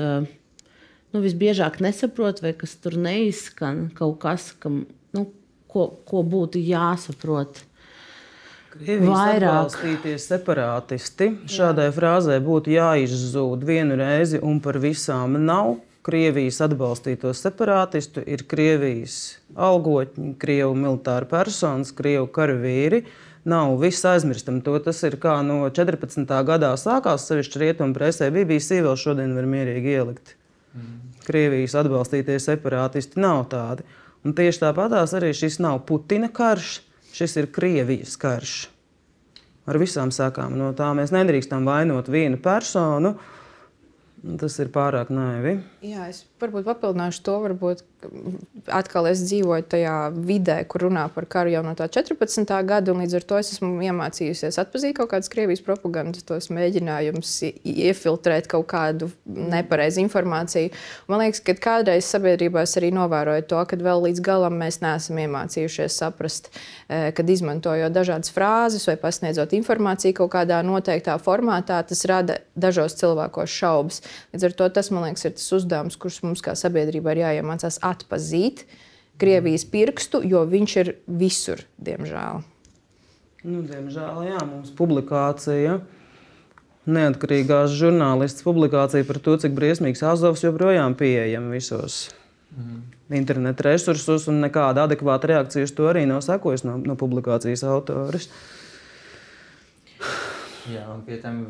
nu, visbiežāk nesaprot, vai kas tur neizskan kaut kas, kam, nu, ko, ko būtu jāsaprot. Krievijas atbalstīties separātisti. Šādai Jā. frāzē būtu jāizzūd vienu reizi un par visām nav. Krievijas atbalstīto separātistu ir Krievijas algotņi, Krievu militāri personas, Krievu karavīri. Nav viss aizmirstam to. Tas ir kā no 14. gadā sākās, sevišķi rietumu presē. BBC vēl šodien var mierīgi ielikt. Krievijas atbalstītie separātisti nav tādi. Un tieši tāpatās arī šis nav Putina karš, šis ir Krievijas karš. Ar visām sakām no tā mēs nedrīkstam vainot vienu personu. Tas ir pārāk naivi. Jā, es varbūt papildināšu to. Varbūt atkal es dzīvoju tajā vidē, kur runā par karu jau no tā 14. gada, un līdz ar to es esmu iemācījusies atpazīt kaut kādas Krievijas propagandas, tos mēģinājumus iefiltrēt kaut kādu nepareizu informāciju. Man liekas, ka kādreiz sabiedrībā es arī novēroju to, ka vēl līdz galam mēs neesam iemācījušies saprast, e, kad izmantojot dažādas frāzes vai pasniedzot informāciju kaut kādā noteiktā formātā, tas rada dažos cilvēkos šaubas. Līdz ar to tas, man liekas, ir tas uzdevums, kurš mums kā sabiedrībai ir jāiemācās atpazīt Krievijas pirkstu, jo viņš ir visur, diemžēl. Nu, diemžēl, jā, mums publikācija. Neatkarīgās žurnālists publikācija par to, cik briesmīgs Azovs joprojām pieejama visos mm. internetu resursos, un nekāda adekvāta reakcija uz to arī nav sekojusi no, no publikācijas autors. Jā, un pie tam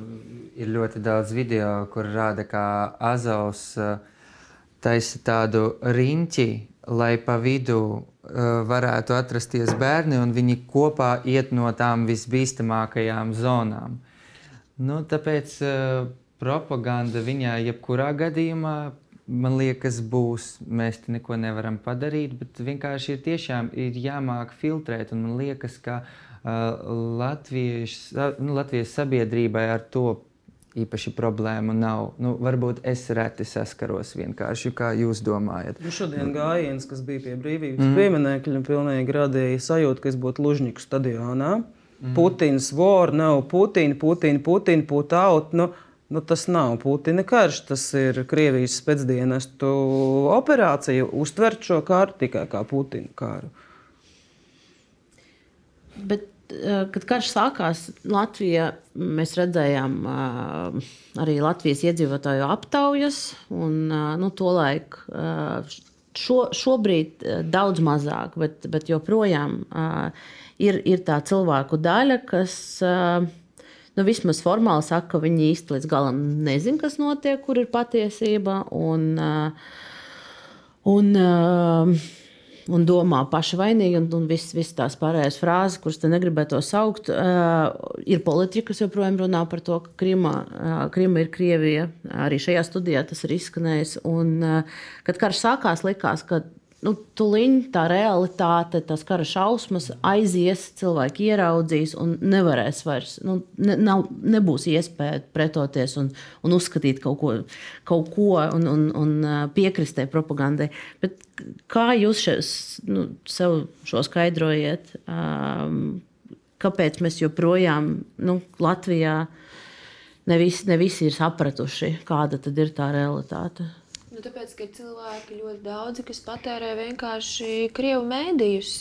ir ļoti daudz video, kur rāda, kā Azovs uh, taisa tādu riņķi, lai pa vidu uh, varētu atrasties bērni, un viņi kopā iet no tām visbīstamākajām zonām. Nu, tāpēc uh, propaganda viņā jebkurā gadījumā, man liekas, būs. Mēs te neko nevaram padarīt, bet vienkārši ir tiešām ir jāmāk filtrēt, man liekas, ka uh, Latvijas, nu, Latvijas sabiedrībai ar to īpaši problēmu nav. Nu, varbūt es reti saskaros vienkārši, kā jūs domājat. Nu, šodien gājiens, kas bija pie brīvības mm. pieminekļa, pilnīgi radīja sajūtu, ka es būtu Lužņiku stadionā. Mm. Putins war, nav Putina, Putina, Putina, Putina. Nu, nu, tas nav Putina karš, tas ir Krievijas spēcdienestu operācija. Uztvert šo kāru tikai kā Putina kāru. Bet kad karš sākās Latvijā, mēs redzējām eh, arī Latvijas iedzīvotāju aptaujas. Un, eh, nu, Tolaik šo, šobrīd daudz mazāk, bet, bet joprojām ir, ir tā cilvēku daļa, kas nu, vismaz formāli saka, ka viņi īsti līdz galam nezina, kas notiek, kur ir patiesība. Un, un, un domā paši vainīgi, un, un visas vis tās pārējās frāzes, kuras te negribētu saukt, uh, ir politiķi, kas joprojām runā par to, ka Krima, uh, Krima ir Krievija. Arī šajā studijā tas ir izskanējis. Un, uh, kad karš sākās, likās, ka nu, tuliņ tā realitāte, tās kara šausmas aizies, cilvēki ieraudzīs un nevarēs vairs, nu, ne, nav, nebūs iespēja pretoties un, un uzskatīt kaut ko, kaut ko un, un, un piekrist tai propagandai. Bet kā jūs šes, nu, sev šo skaidrojat? Um, kāpēc mēs joprojām nu, Latvijā ne visi, ne visi ir sapratuši, kāda ir tā realitāte? Tāpēc, ka ir cilvēki ļoti daudzi, kas patērē vienkārši krievu mēdījus.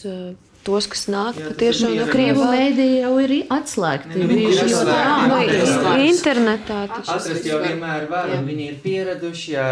Tos, kas nāk Jā, patiešām no Krievijas. Mēdīja jau ir atslēgti. Viņi ir atslēgti. Internetā taču. Atrast jau vienmēr var, un viņi ir pieraduši, ja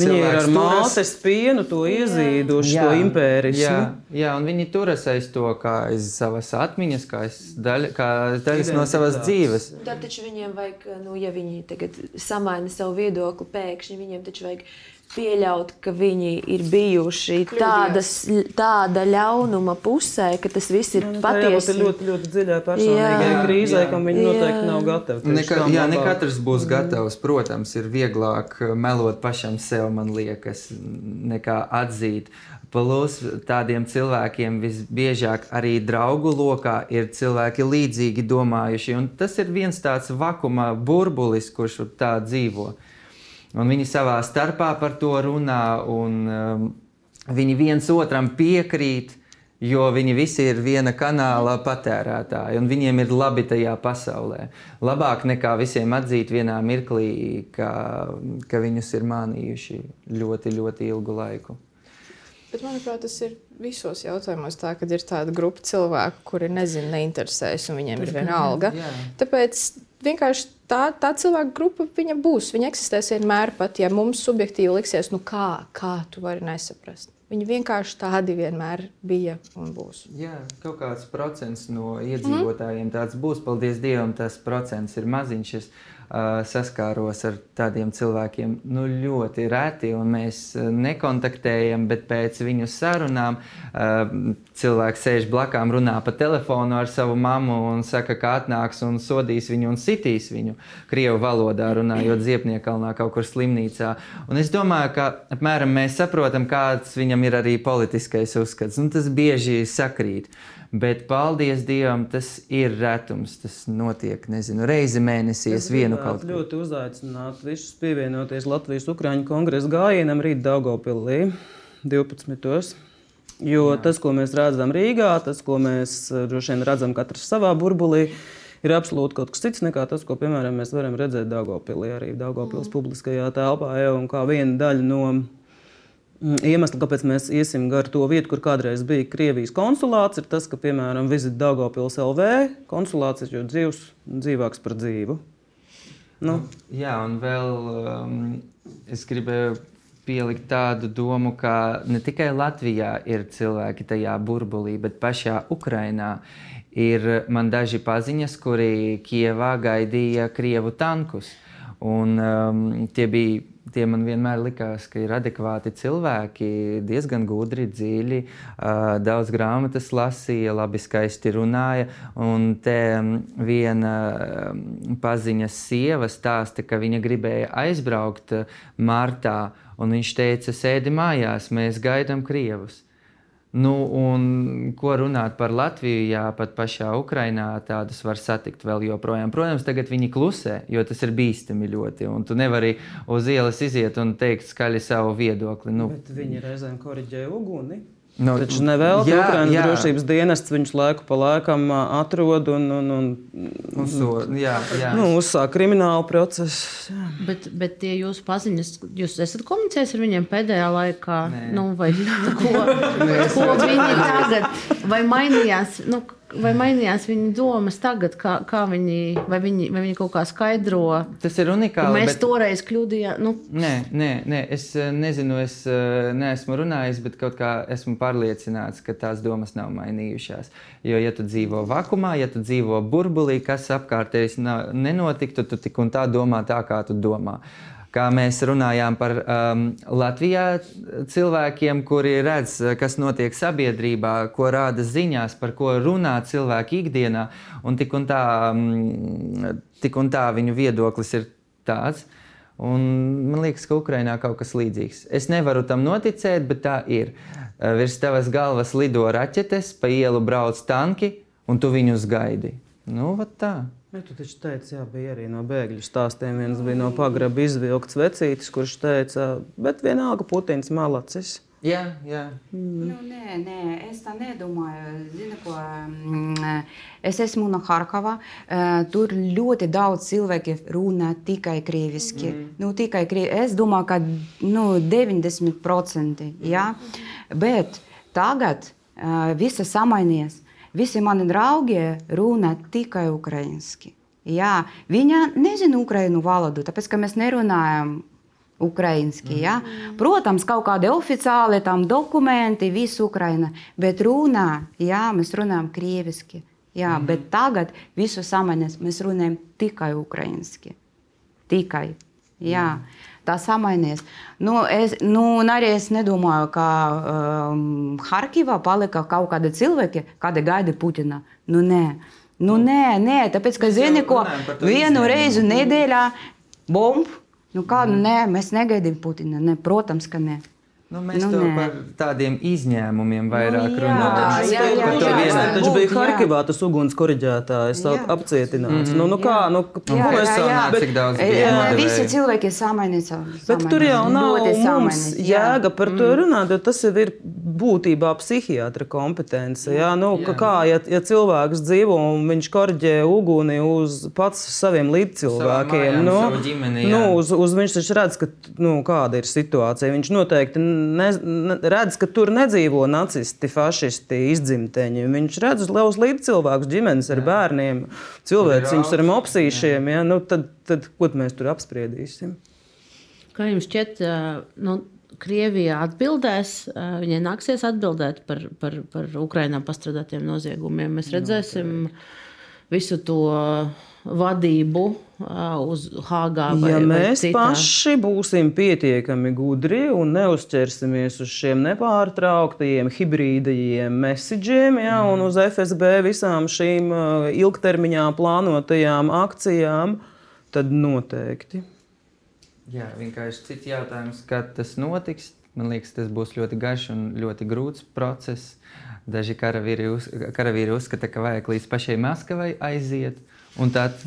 viņi ir ar mātes pienu to iezīduši, jā, to impērismu. Jā, jā, un viņi turas aiz to kā aiz savas atmiņas, kā aiz daļa, kā daļas no savas dzīves. Tad taču viņiem vajag, nu, ja viņi tagad samaina savu viedokli pēkšņi, viņiem taču vajag pieļaut, ka viņi ir bijuši tādas, tāda ļaunuma pusē, ka tas viss ir nu, patiesi. Tas ir ļoti, ļoti dziļā personīgajā krīzē, kam viņi jā. noteikti nav gatavi. Neka, jā, ne katrs būs gatavs. Protams, ir vieglāk melot pašam sev, man liekas, nekā atzīt. Plus tādiem cilvēkiem visbiežāk arī draugu lokā ir cilvēki līdzīgi domājuši. Un tas ir viens tāds vakuma burbulis, kurš tā dzīvo. Un viņi savā starpā par to runā, un um, viņi viens otram piekrīt, jo viņi visi ir viena kanāla patērētāji, un viņiem ir labi tajā pasaulē. Labāk nekā visiem atzīt vienā mirklī, ka, ka viņus ir mānījuši ļoti, ļoti ilgu laiku. Bet, manuprāt, tas ir visos jautājumos tā, ka ir tāda grupa cilvēku, kuri nezina, neinteresējas, un viņiem ir viena alga. Tāpēc vienkārši tā, tā cilvēka grupa būs. Viņa eksistēs vienmēr, pat ja mums subjektīvi liksies, nu kā, kā tu vari nesaprast. Viņi vienkārši tādi vienmēr bija un būs. Jā, kaut kāds procents no iedzīvotājiem tāds būs. Paldies Dievam, tas procents ir maziņš. Es saskāros ar tādiem cilvēkiem nu, ļoti reti, un mēs nekontaktējam, bet pēc viņu sarunām uh, cilvēks sēž blakām, runā pa telefonu ar savu mammu un saka, ka atnāks un sodīs viņu un sitīs viņu krievu valodā, runājot Ziepniekalnā kaut kur slimnīcā. Un es domāju, ka apmēram mēs saprotam, kāds viņam ir arī politiskais uzskats. Nu, tas bieži sakrīt. Bet, paldies Dievam, tas ir retums. Tas notiek, nezinu, reizi mēnesī. Es vienu kaut ko ļoti uzaicinātu visus pievienoties Latvijas Ukrāņu kongresa gājienam rīt Daugopilī 12. Jo Jā. tas, ko mēs redzam Rīgā, tas, ko mēs eh, droši vien redzam katrs savā burbulī, ir absolūti kaut kas cits nekā tas, ko, piemēram, mēs varam redzēt Daugopilī, arī Daugopils mm. publiskajā telpā, jau un kā viena daļa no iemesli, kāpēc mēs iesim gar to vietu, kur kādreiz bija Krievijas konsulāts, ir tas, ka, piemēram, Vizita Dāngopils LV konsulāts ir dzīvs, dzīvāks par dzīvu. Nu. Jā, un vēl um, es gribēju pielikt tādu domu, ka ne tikai Latvijā ir cilvēki tajā burbulī, bet pašā Ukrainā ir man daži paziņas, kuri Kievā gaidīja Krievu tankus. Un, um, tie bija tie man vienmēr likās, ka ir adekvāti cilvēki, diezgan gudri, dziļi, daudz grāmatas lasīja, labi, skaisti runāja. Un te viena paziņas sieva stāsta, ka viņa gribēja aizbraukt martā, un viņš teica, sēdi mājās, mēs gaidām krievus. Nu, un ko runāt par Latviju, ja pat pašā Ukrajinā tādus var satikt vēl joprojām. Protams, tagad viņi klusē, jo tas ir bīstami ļoti. Tu nevari uz ielas iziet un teikt skaļi savu viedokli. Nu, Bet viņi reizēm korģē uguni. Nu, Taču nevēlas Ukraiņas drošības dienests viņus laiku pa laikam atrod un, un, un, un so, jā, jā. Nu, uzsāk kriminālu procesu. Bet, bet tie jūsu paziņas, jūs esat komunicējis ar viņiem pēdējā laikā? Nē. Nu, vai, ko, ko viņi tagad, vai mainījās? Nu, Vai mainījās viņa domas tagad, kā, kā viņi, vai viņi, vai viņi kaut kā skaidro? Tas ir unikāli. Mēs bet... toreiz kļūdījāmies. Nu... Nē, nē, nē, es eh, nezinu, es eh, neesmu runājis, bet kaut kā esmu pārliecināts, ka tās domas nav mainījušās. Jo, ja tu dzīvo vakumā, ja tu dzīvo burbulī, kas apkārtēji nenotiktu, tu tik un tā domā tā, kā tu domā. Uh, kā mēs runājām par um, Latvijā cilvēkiem, kuri redz, kas notiek sabiedrībā, ko rāda ziņās, par ko runā cilvēki ikdienā, un tik un tā, um, tik un tā viņu viedoklis ir tāds. Un man liekas, ka Ukrainā kaut kas līdzīgs. Es nevaru tam noticēt, bet tā ir. Uh, virs tavas galvas lido raķetes, pa ielu brauc tanki, un tu viņus gaidi. Nu, tā. Ja, tu taču teici, jā, bija arī no bēgļu stāstiem. Viens bija no pagraba izvilkts vecītis, kurš teica, bet vienalga Putins malacis. Jā, jā. Mm. Nu, nē, nē, es tā nedomāju. Zinu, ko, mm, es esmu no Harkava. Tur ļoti daudz cilvēku runā tikai krieviski. Mm. Nu, tikai krieviski. Es domāju, ka nu, 90%. Jā? Bet tagad uh, viss samainījies. Visi mani draugi runā tikai ukraiņski. Jā, viņa nezina ukraiņu valodu, tāpēc ka mēs nerunājam ukraiņski. Ja? Mm. Protams, kaut kādi oficiāli tam dokumenti, visu Ukraina, bet runā, jā, mēs runājam krieviski. Jā, mm. Bet tagad visu samaņas mēs runājam tikai ukraiņski. Tikai. Jā. Mm tā samainījies. Nu, es, nu, arī es nedomāju, ka um, Harkivā palika kaut kādi cilvēki, kādi gaida Putina. Nu, nē. Nu, nē, nē, tāpēc, ka zini, ko vienu reizi nedēļā bombu. Nu, kā, nu, nē, mēs negaidām Putinu. Ne, protams, ka nē. Nu, mēs nu, to nē. par tādiem izņēmumiem vairāk nu, jā, runājam. Jā, jā, jā, jā, jā. Taču bija Harkivā tas uguns koriģētājs, apcietināts. Mm -hmm. Nu, nu kā, nu, jā, jā, jā, jā. Bet, cik daudz bija? Visi cilvēki samainīja. Bet tur jau nav mums jēga par to mm. runāt, jo tas jau ir būtībā psihiatra kompetence. Jā, nu, jā. Kā, ja, ja cilvēks dzīvo un viņš koriģē uguni uz pats saviem līdzcilvēkiem, nu, ģimeni, nu, uz, uz viņš taču redz, ka, nu, kāda ir situācija. Viņš noteikti ne, ne, redz, ka tur nedzīvo nacisti, fašisti, izdzimteņi. Viņš redz uz lielus līdzcilvēkus, ģimenes ar Jā. bērniem, cilvēciņus ar mopsīšiem. Ja? Nu, tad, tad, ko mēs tur apspriedīsim? Kā jums šķiet, nu, Krievija atbildēs, viņai nāksies atbildēt par, par, par Ukraiņā pastrādātiem noziegumiem. Mēs redzēsim. No, visu to vadību uz Hāgā. Vai, ja mēs vai paši būsim pietiekami gudri un neuzķersimies uz šiem nepārtrauktajiem hibrīdajiem messageiem ja, mm. un uz FSB visām šīm ilgtermiņā plānotajām akcijām, tad noteikti. Jā, vienkārši cits jautājums, kad tas notiks. Man liekas, tas būs ļoti garš un ļoti grūts process. Daži karavīri, uz, karavīri uzskata, ka vajag līdz pašai Maskavai aiziet, un tad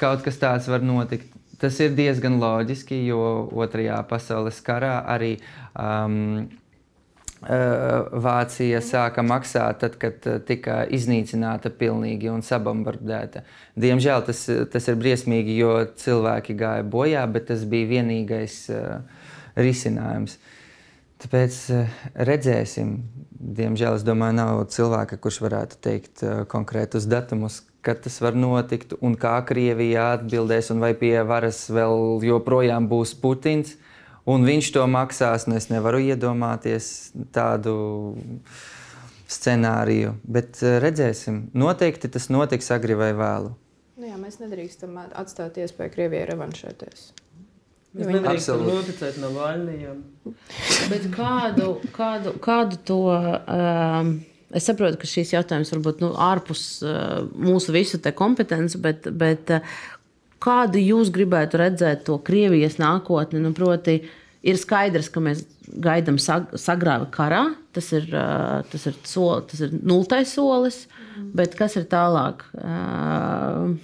kaut kas tāds var notikt. Tas ir diezgan loģiski, jo Otrajā pasaules karā arī um, Vācija sāka maksāt, tad, kad tika iznīcināta pilnīgi un sabombardēta. Diemžēl tas, tas ir briesmīgi, jo cilvēki gāja bojā, bet tas bija vienīgais uh, risinājums. Tāpēc uh, redzēsim. Diemžēl es domāju, nav cilvēka, kurš varētu teikt uh, konkrētus datumus, kad tas var notikt un kā Krievija atbildēs, un vai pie varas vēl joprojām būs Putins. Un viņš to maksās, un es nevaru iedomāties tādu scenāriju. Bet eh, redzēsim, noteikti tas notiks agri vai vēlu. Nu jā, mēs nedrīkstam atstāt iespēju Krievijai revanšēties. Mēs ja nedrīkstam noticēt no vainīgiem. kādu, kādu, kādu to. Um, Es saprotu, ka šīs jautājums varbūt nu, ārpus uh, mūsu visu kompetenci, bet, bet uh, kādu jūs gribētu redzēt to Krievijas nākotni? Nu, proti, ir skaidrs, ka mēs gaidām sag sagrāvi karā. Tas ir, uh, tas, ir soli, tas ir nultais solis, bet kas ir tālāk? Uh,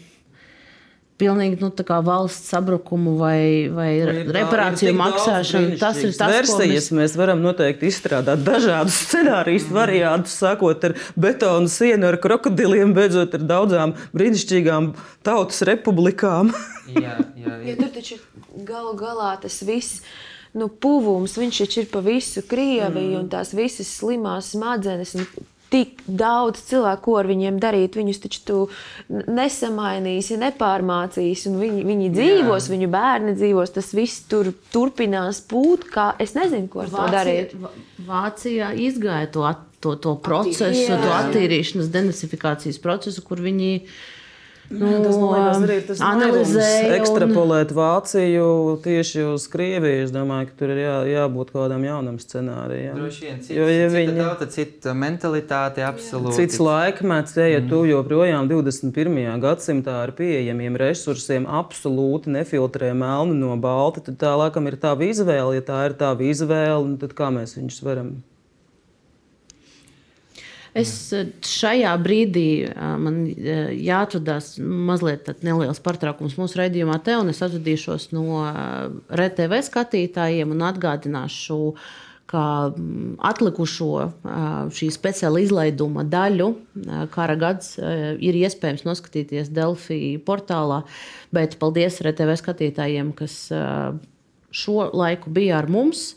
pilnīgi nu, valsts sabrukumu vai, vai reparāciju maksāšanu. Tas ir tas, versijas. Mēs... mēs varam noteikti izstrādāt dažādus scenārijus, mm. variantus, sākot ar betonu sienu, ar krokodiliem, beidzot ar daudzām brīnišķīgām tautas republikām. jā, jā, jā. Ja tur taču galu galā tas viss. Nu, puvums, viņš taču ir pa visu Krieviju mm. un tās visas slimās smadzenes. Un tik daudz cilvēku, ko ar viņiem darīt. Viņus taču tu nesamainīsi, nepārmācīsi, un viņi, viņi dzīvos, Jā. viņu bērni dzīvos. Tas viss tur turpinās būt. Kā, es nezinu, ko ar Vācija, to darīt. Vācijā izgāja to, to, to procesu, Jā. to attīrīšanas, denasifikācijas procesu, kur viņi Nu, tas liekas, arī ir tas analizējums, ekstrapolēt un... Vāciju tieši uz Krieviju. Es domāju, ka tur ir jā, jābūt kaut kādam jaunam scenārijam. Droši vien, cits, jo, ja cita viņi... tauta, cita mentalitāte, absolūti. Cits laikmets, ja, ja mm. tu joprojām 21. gadsimtā ar pieejamiem resursiem absolūti nefiltrē melnu no balta, tad tā laikam ir tava izvēle. Ja tā ir tava izvēle, tad kā mēs viņus varam Es eh, šajā brīdī eh, man eh, jāatradās mazliet neliels pārtraukums mūsu raidījumā, te, un es atvadīšos no RTV skatītājiem un atgādināšu, ka mm, atlikušo šī speciāla izlaiduma daļu, kara gads, ir iespējams noskatīties Delfī portālā. Bet paldies RTV skatītājiem, kas šo laiku bija ar mums.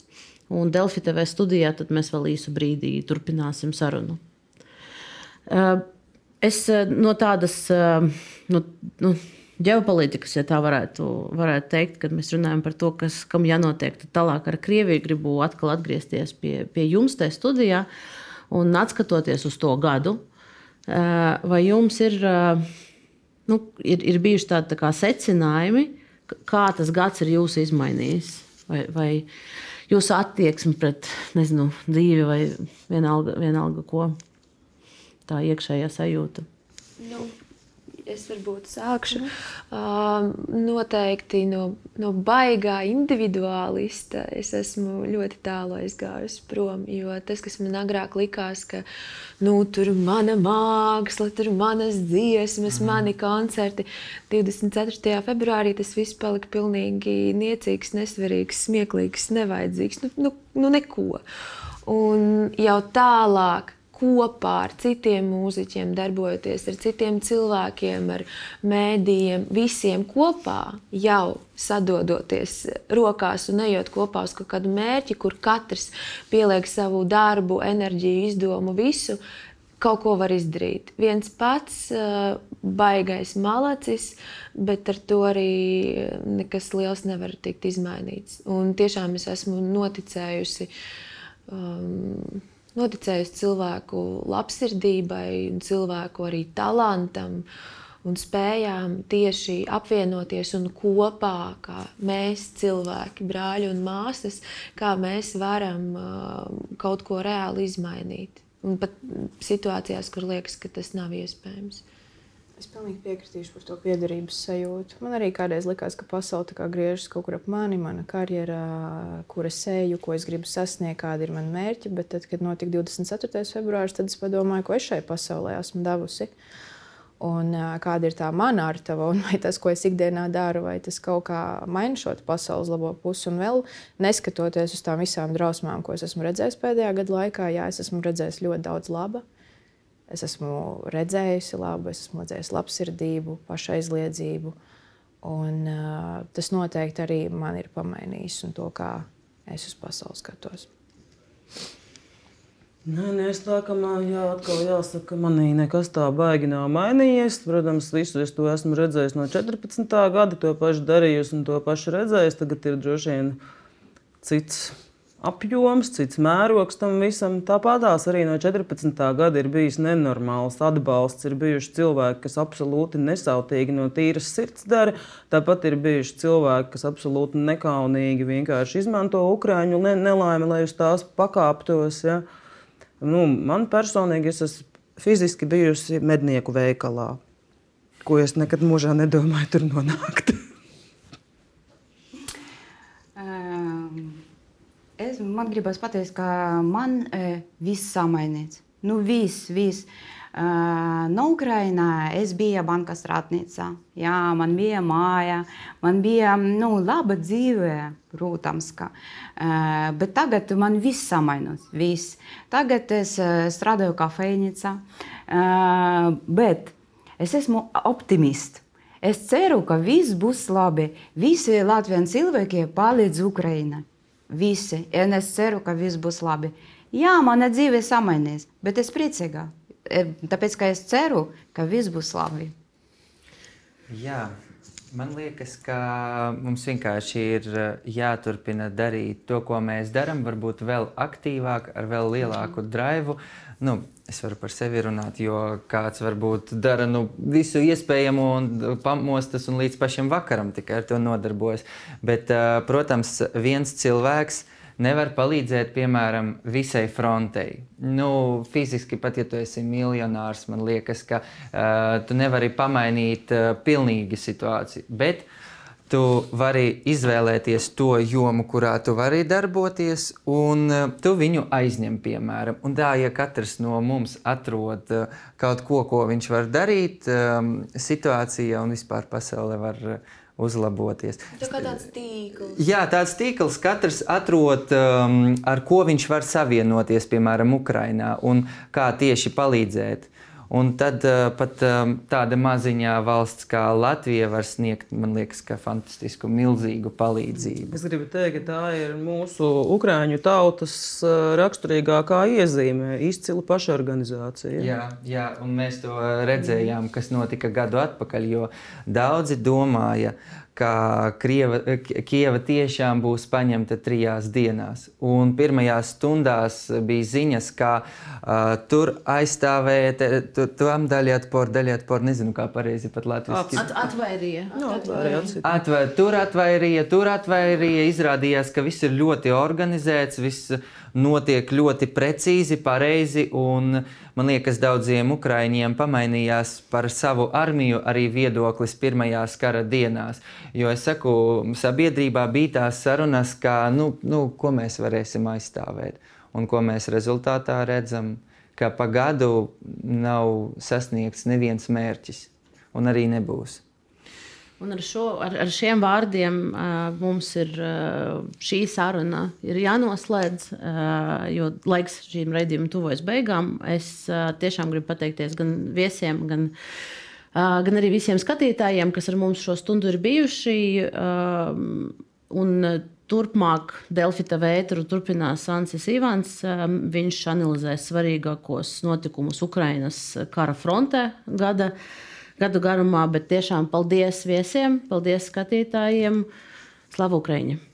Un Delfi TV studijā mēs vēl īsu brīdi turpināsim sarunu. Eh, es eh, no tādas nu, nu, ģeopolitikas, ja tā varētu, varētu teikt, kad mēs runājam par to, kas, kam jānotiek tālāk ar Krieviju, gribu atkal atgriezties pie, pie jums tajā studijā un atskatoties uz to gadu. Vai jums ir, nu, ir, ir bijuši tādi tā secinājumi, kā tas gads ir jūs izmainījis? Vai, vai jūsu attieksme pret nezinu, dzīvi vai vienalga, vienalga ko? Tā iekšējā sajūta? Nu, es varbūt sākšu. Uh, noteikti no, no baigā individuālista es esmu ļoti tālu aizgājusi prom. Jo tas, kas man agrāk likās, ka nu, tur ir mana māksla, tur ir manas dziesmas, mm. mani koncerti, 24. februārī tas viss palika pilnīgi niecīgs, nesvarīgs, smieklīgs, nevajadzīgs. Nu, nu, nu neko. Un jau tālāk kopā ar citiem mūziķiem, darbojoties ar citiem cilvēkiem, ar mēdījiem, visiem kopā jau sadodoties rokās un ejot kopā uz kaut kādu mērķi, kur katrs pieliek savu darbu, enerģiju, izdomu, visu. Kaut ko var izdarīt. Viens pats uh, baigais malacis, bet ar to arī nekas liels nevar tikt izmainīts. Un tiešām es esmu noticējusi um, noticējusi cilvēku labsirdībai cilvēku arī talantam. un spējām tieši apvienoties un kopā, kā mēs, cilvēki, brāļi un māsas, kā mēs varam uh, kaut ko reāli izmainīt. Un pat situācijās, kur liekas, ka tas nav iespējams. Es pilnīgi piekritīšu par to piederības sajūtu. Man arī kādreiz likās, ka pasaule griežas kaut kur ap mani, mana karjera, kur es eju, ko es gribu sasniegt, kādi ir mani mērķi. Bet tad, kad notika 24. februāris, tad es padomāju, ko es šai pasaulē esmu devusi. Un kāda ir tā mana artava, un vai tas, ko es ikdienā daru, vai tas kaut kā maina šo pasaules labo pusi. Un vēl neskatoties uz tām visām drausmām, ko es esmu redzējis pēdējā gada laikā, jā, es esmu redzējis ļoti daudz laba. Es esmu redzējusi labu, es esmu redzējusi labsirdību, pašaizliedzību. Un, uh, tas noteikti arī man ir pamainījis to, kā es uz pasauli skatos. Nē, nē, es man jā, atkal jāsaka, ka manī nekas tā baigi nav mainījies. Protams, visu es to esmu redzējis no 14. gada, to pašu darījusi un to pašu redzējis. Tagad ir droši vien cits apjoms, cits mērogs tam visam. Tāpatās arī no 14. gada ir bijis nenormāls atbalsts. Ir bijuši cilvēki, kas absolūti nesautīgi no tīras sirds dara. Tāpat ir bijuši cilvēki, kas absolūti nekaunīgi vienkārši izmanto ukrāņu nelaimi, lai uz tās pakāptos. Ja. Nu, man personīgi es esmu fiziski bijusi mednieku veikalā, ko es nekad mūžā nedomāju tur nonākt. es, man gribas pateikt, ka man e, viss samainīts. Nu, viss, viss. Uh, no Ukrainā es biju bankas strādniecā. Jā, man bija māja, man bija nu, laba dzīve, protams. Ka, uh, bet tagad man viss samainās. Viss. Tagad es uh, strādāju kafejnīcā, uh, bet es esmu optimists. Es ceru, ka viss būs labi. Visi Latvijas cilvēki palīdz Ukraiņai. Visi. Un es ceru, ka viss būs labi. Jā, mana dzīve samainīs, bet es priecīga. E, tāpēc, ka es ceru, ka viss būs labi. Jā, man liekas, ka mums vienkārši ir e, jāturpina darīt to, ko mēs darām, varbūt vēl aktīvāk, ar vēl lielāku drive. Nu, es varu par sevi runāt, jo kāds varbūt dara nu, visu iespējamo un pamostas un līdz pašam vakaram tikai ar to nodarbojas. Bet, protams, viens cilvēks nevar palīdzēt, piemēram, visai frontei. Nu, fiziski pat, ja tu esi miljonārs, man liekas, ka uh, tu nevari pamainīt uh, pilnīgi situāciju. Bet uh, Tu vari izvēlēties to jomu, kurā tu vari darboties, un eh, tu viņu aizņem, piemēram. Un tā, ja katrs no mums atrod eh, kaut ko, ko viņš var darīt, ehm, situācija un vispār pasaule var eh, uzlaboties. Tā kā tāds tīkls. Jā, tāds tīkls katrs atrod, um, ar ko viņš var savienoties, piemēram, Ukrajinā, un kā tieši palīdzēt. Un tad uh, pat um, tāda maziņā valsts kā Latvija var sniegt, man liekas, fantastisku, milzīgu palīdzību. Es gribu teikt, ka tā ir mūsu ukrāņu tautas uh, raksturīgākā iezīme - izcila pašorganizācija. Jā, jā, un mēs to redzējām, kas notika gadu atpakaļ, jo daudzi domāja, ka Krieva, Kieva tiešām būs paņemta trijās dienās. Un pirmajās stundās bija ziņas, ka uh, tur aizstāvēja, tu, tam daļiet por, daļiet por, nezinu, kā pareizi pat latvijas. At, atvairīja. Nu, atvairīja, atvairīja. Tur atvairīja, tur atvairīja. Izrādījās, ka viss ir ļoti organizēts, viss notiek ļoti precīzi, pareizi. Man liekas, daudziem ukrāņiem pamainījās par savu armiju arī viedoklis pirmajās kara dienās. Jo es saku, sabiedrībā bija tās sarunas, ka, nu, nu, ko mēs varēsim aizstāvēt un ko mēs rezultātā redzam, ka pa gadu nav sasniegts neviens mērķis un arī nebūs. Un ar, šo, ar, ar šiem vārdiem uh, mums ir uh, šī saruna ir jānoslēdz, uh, jo laiks šīm raidījumam tuvojas beigām. Es uh, tiešām gribu pateikties gan viesiem, gan, uh, gan arī visiem skatītājiem, kas ar mums šo stundu ir bijuši. Uh, un, Turpmāk Delfita vētru turpinās Ansis Ivans. Viņš analizēs svarīgākos notikumus Ukrainas kara frontē gada gadu garumā, bet tiešām paldies viesiem, paldies skatītājiem. Slavu Ukraiņu!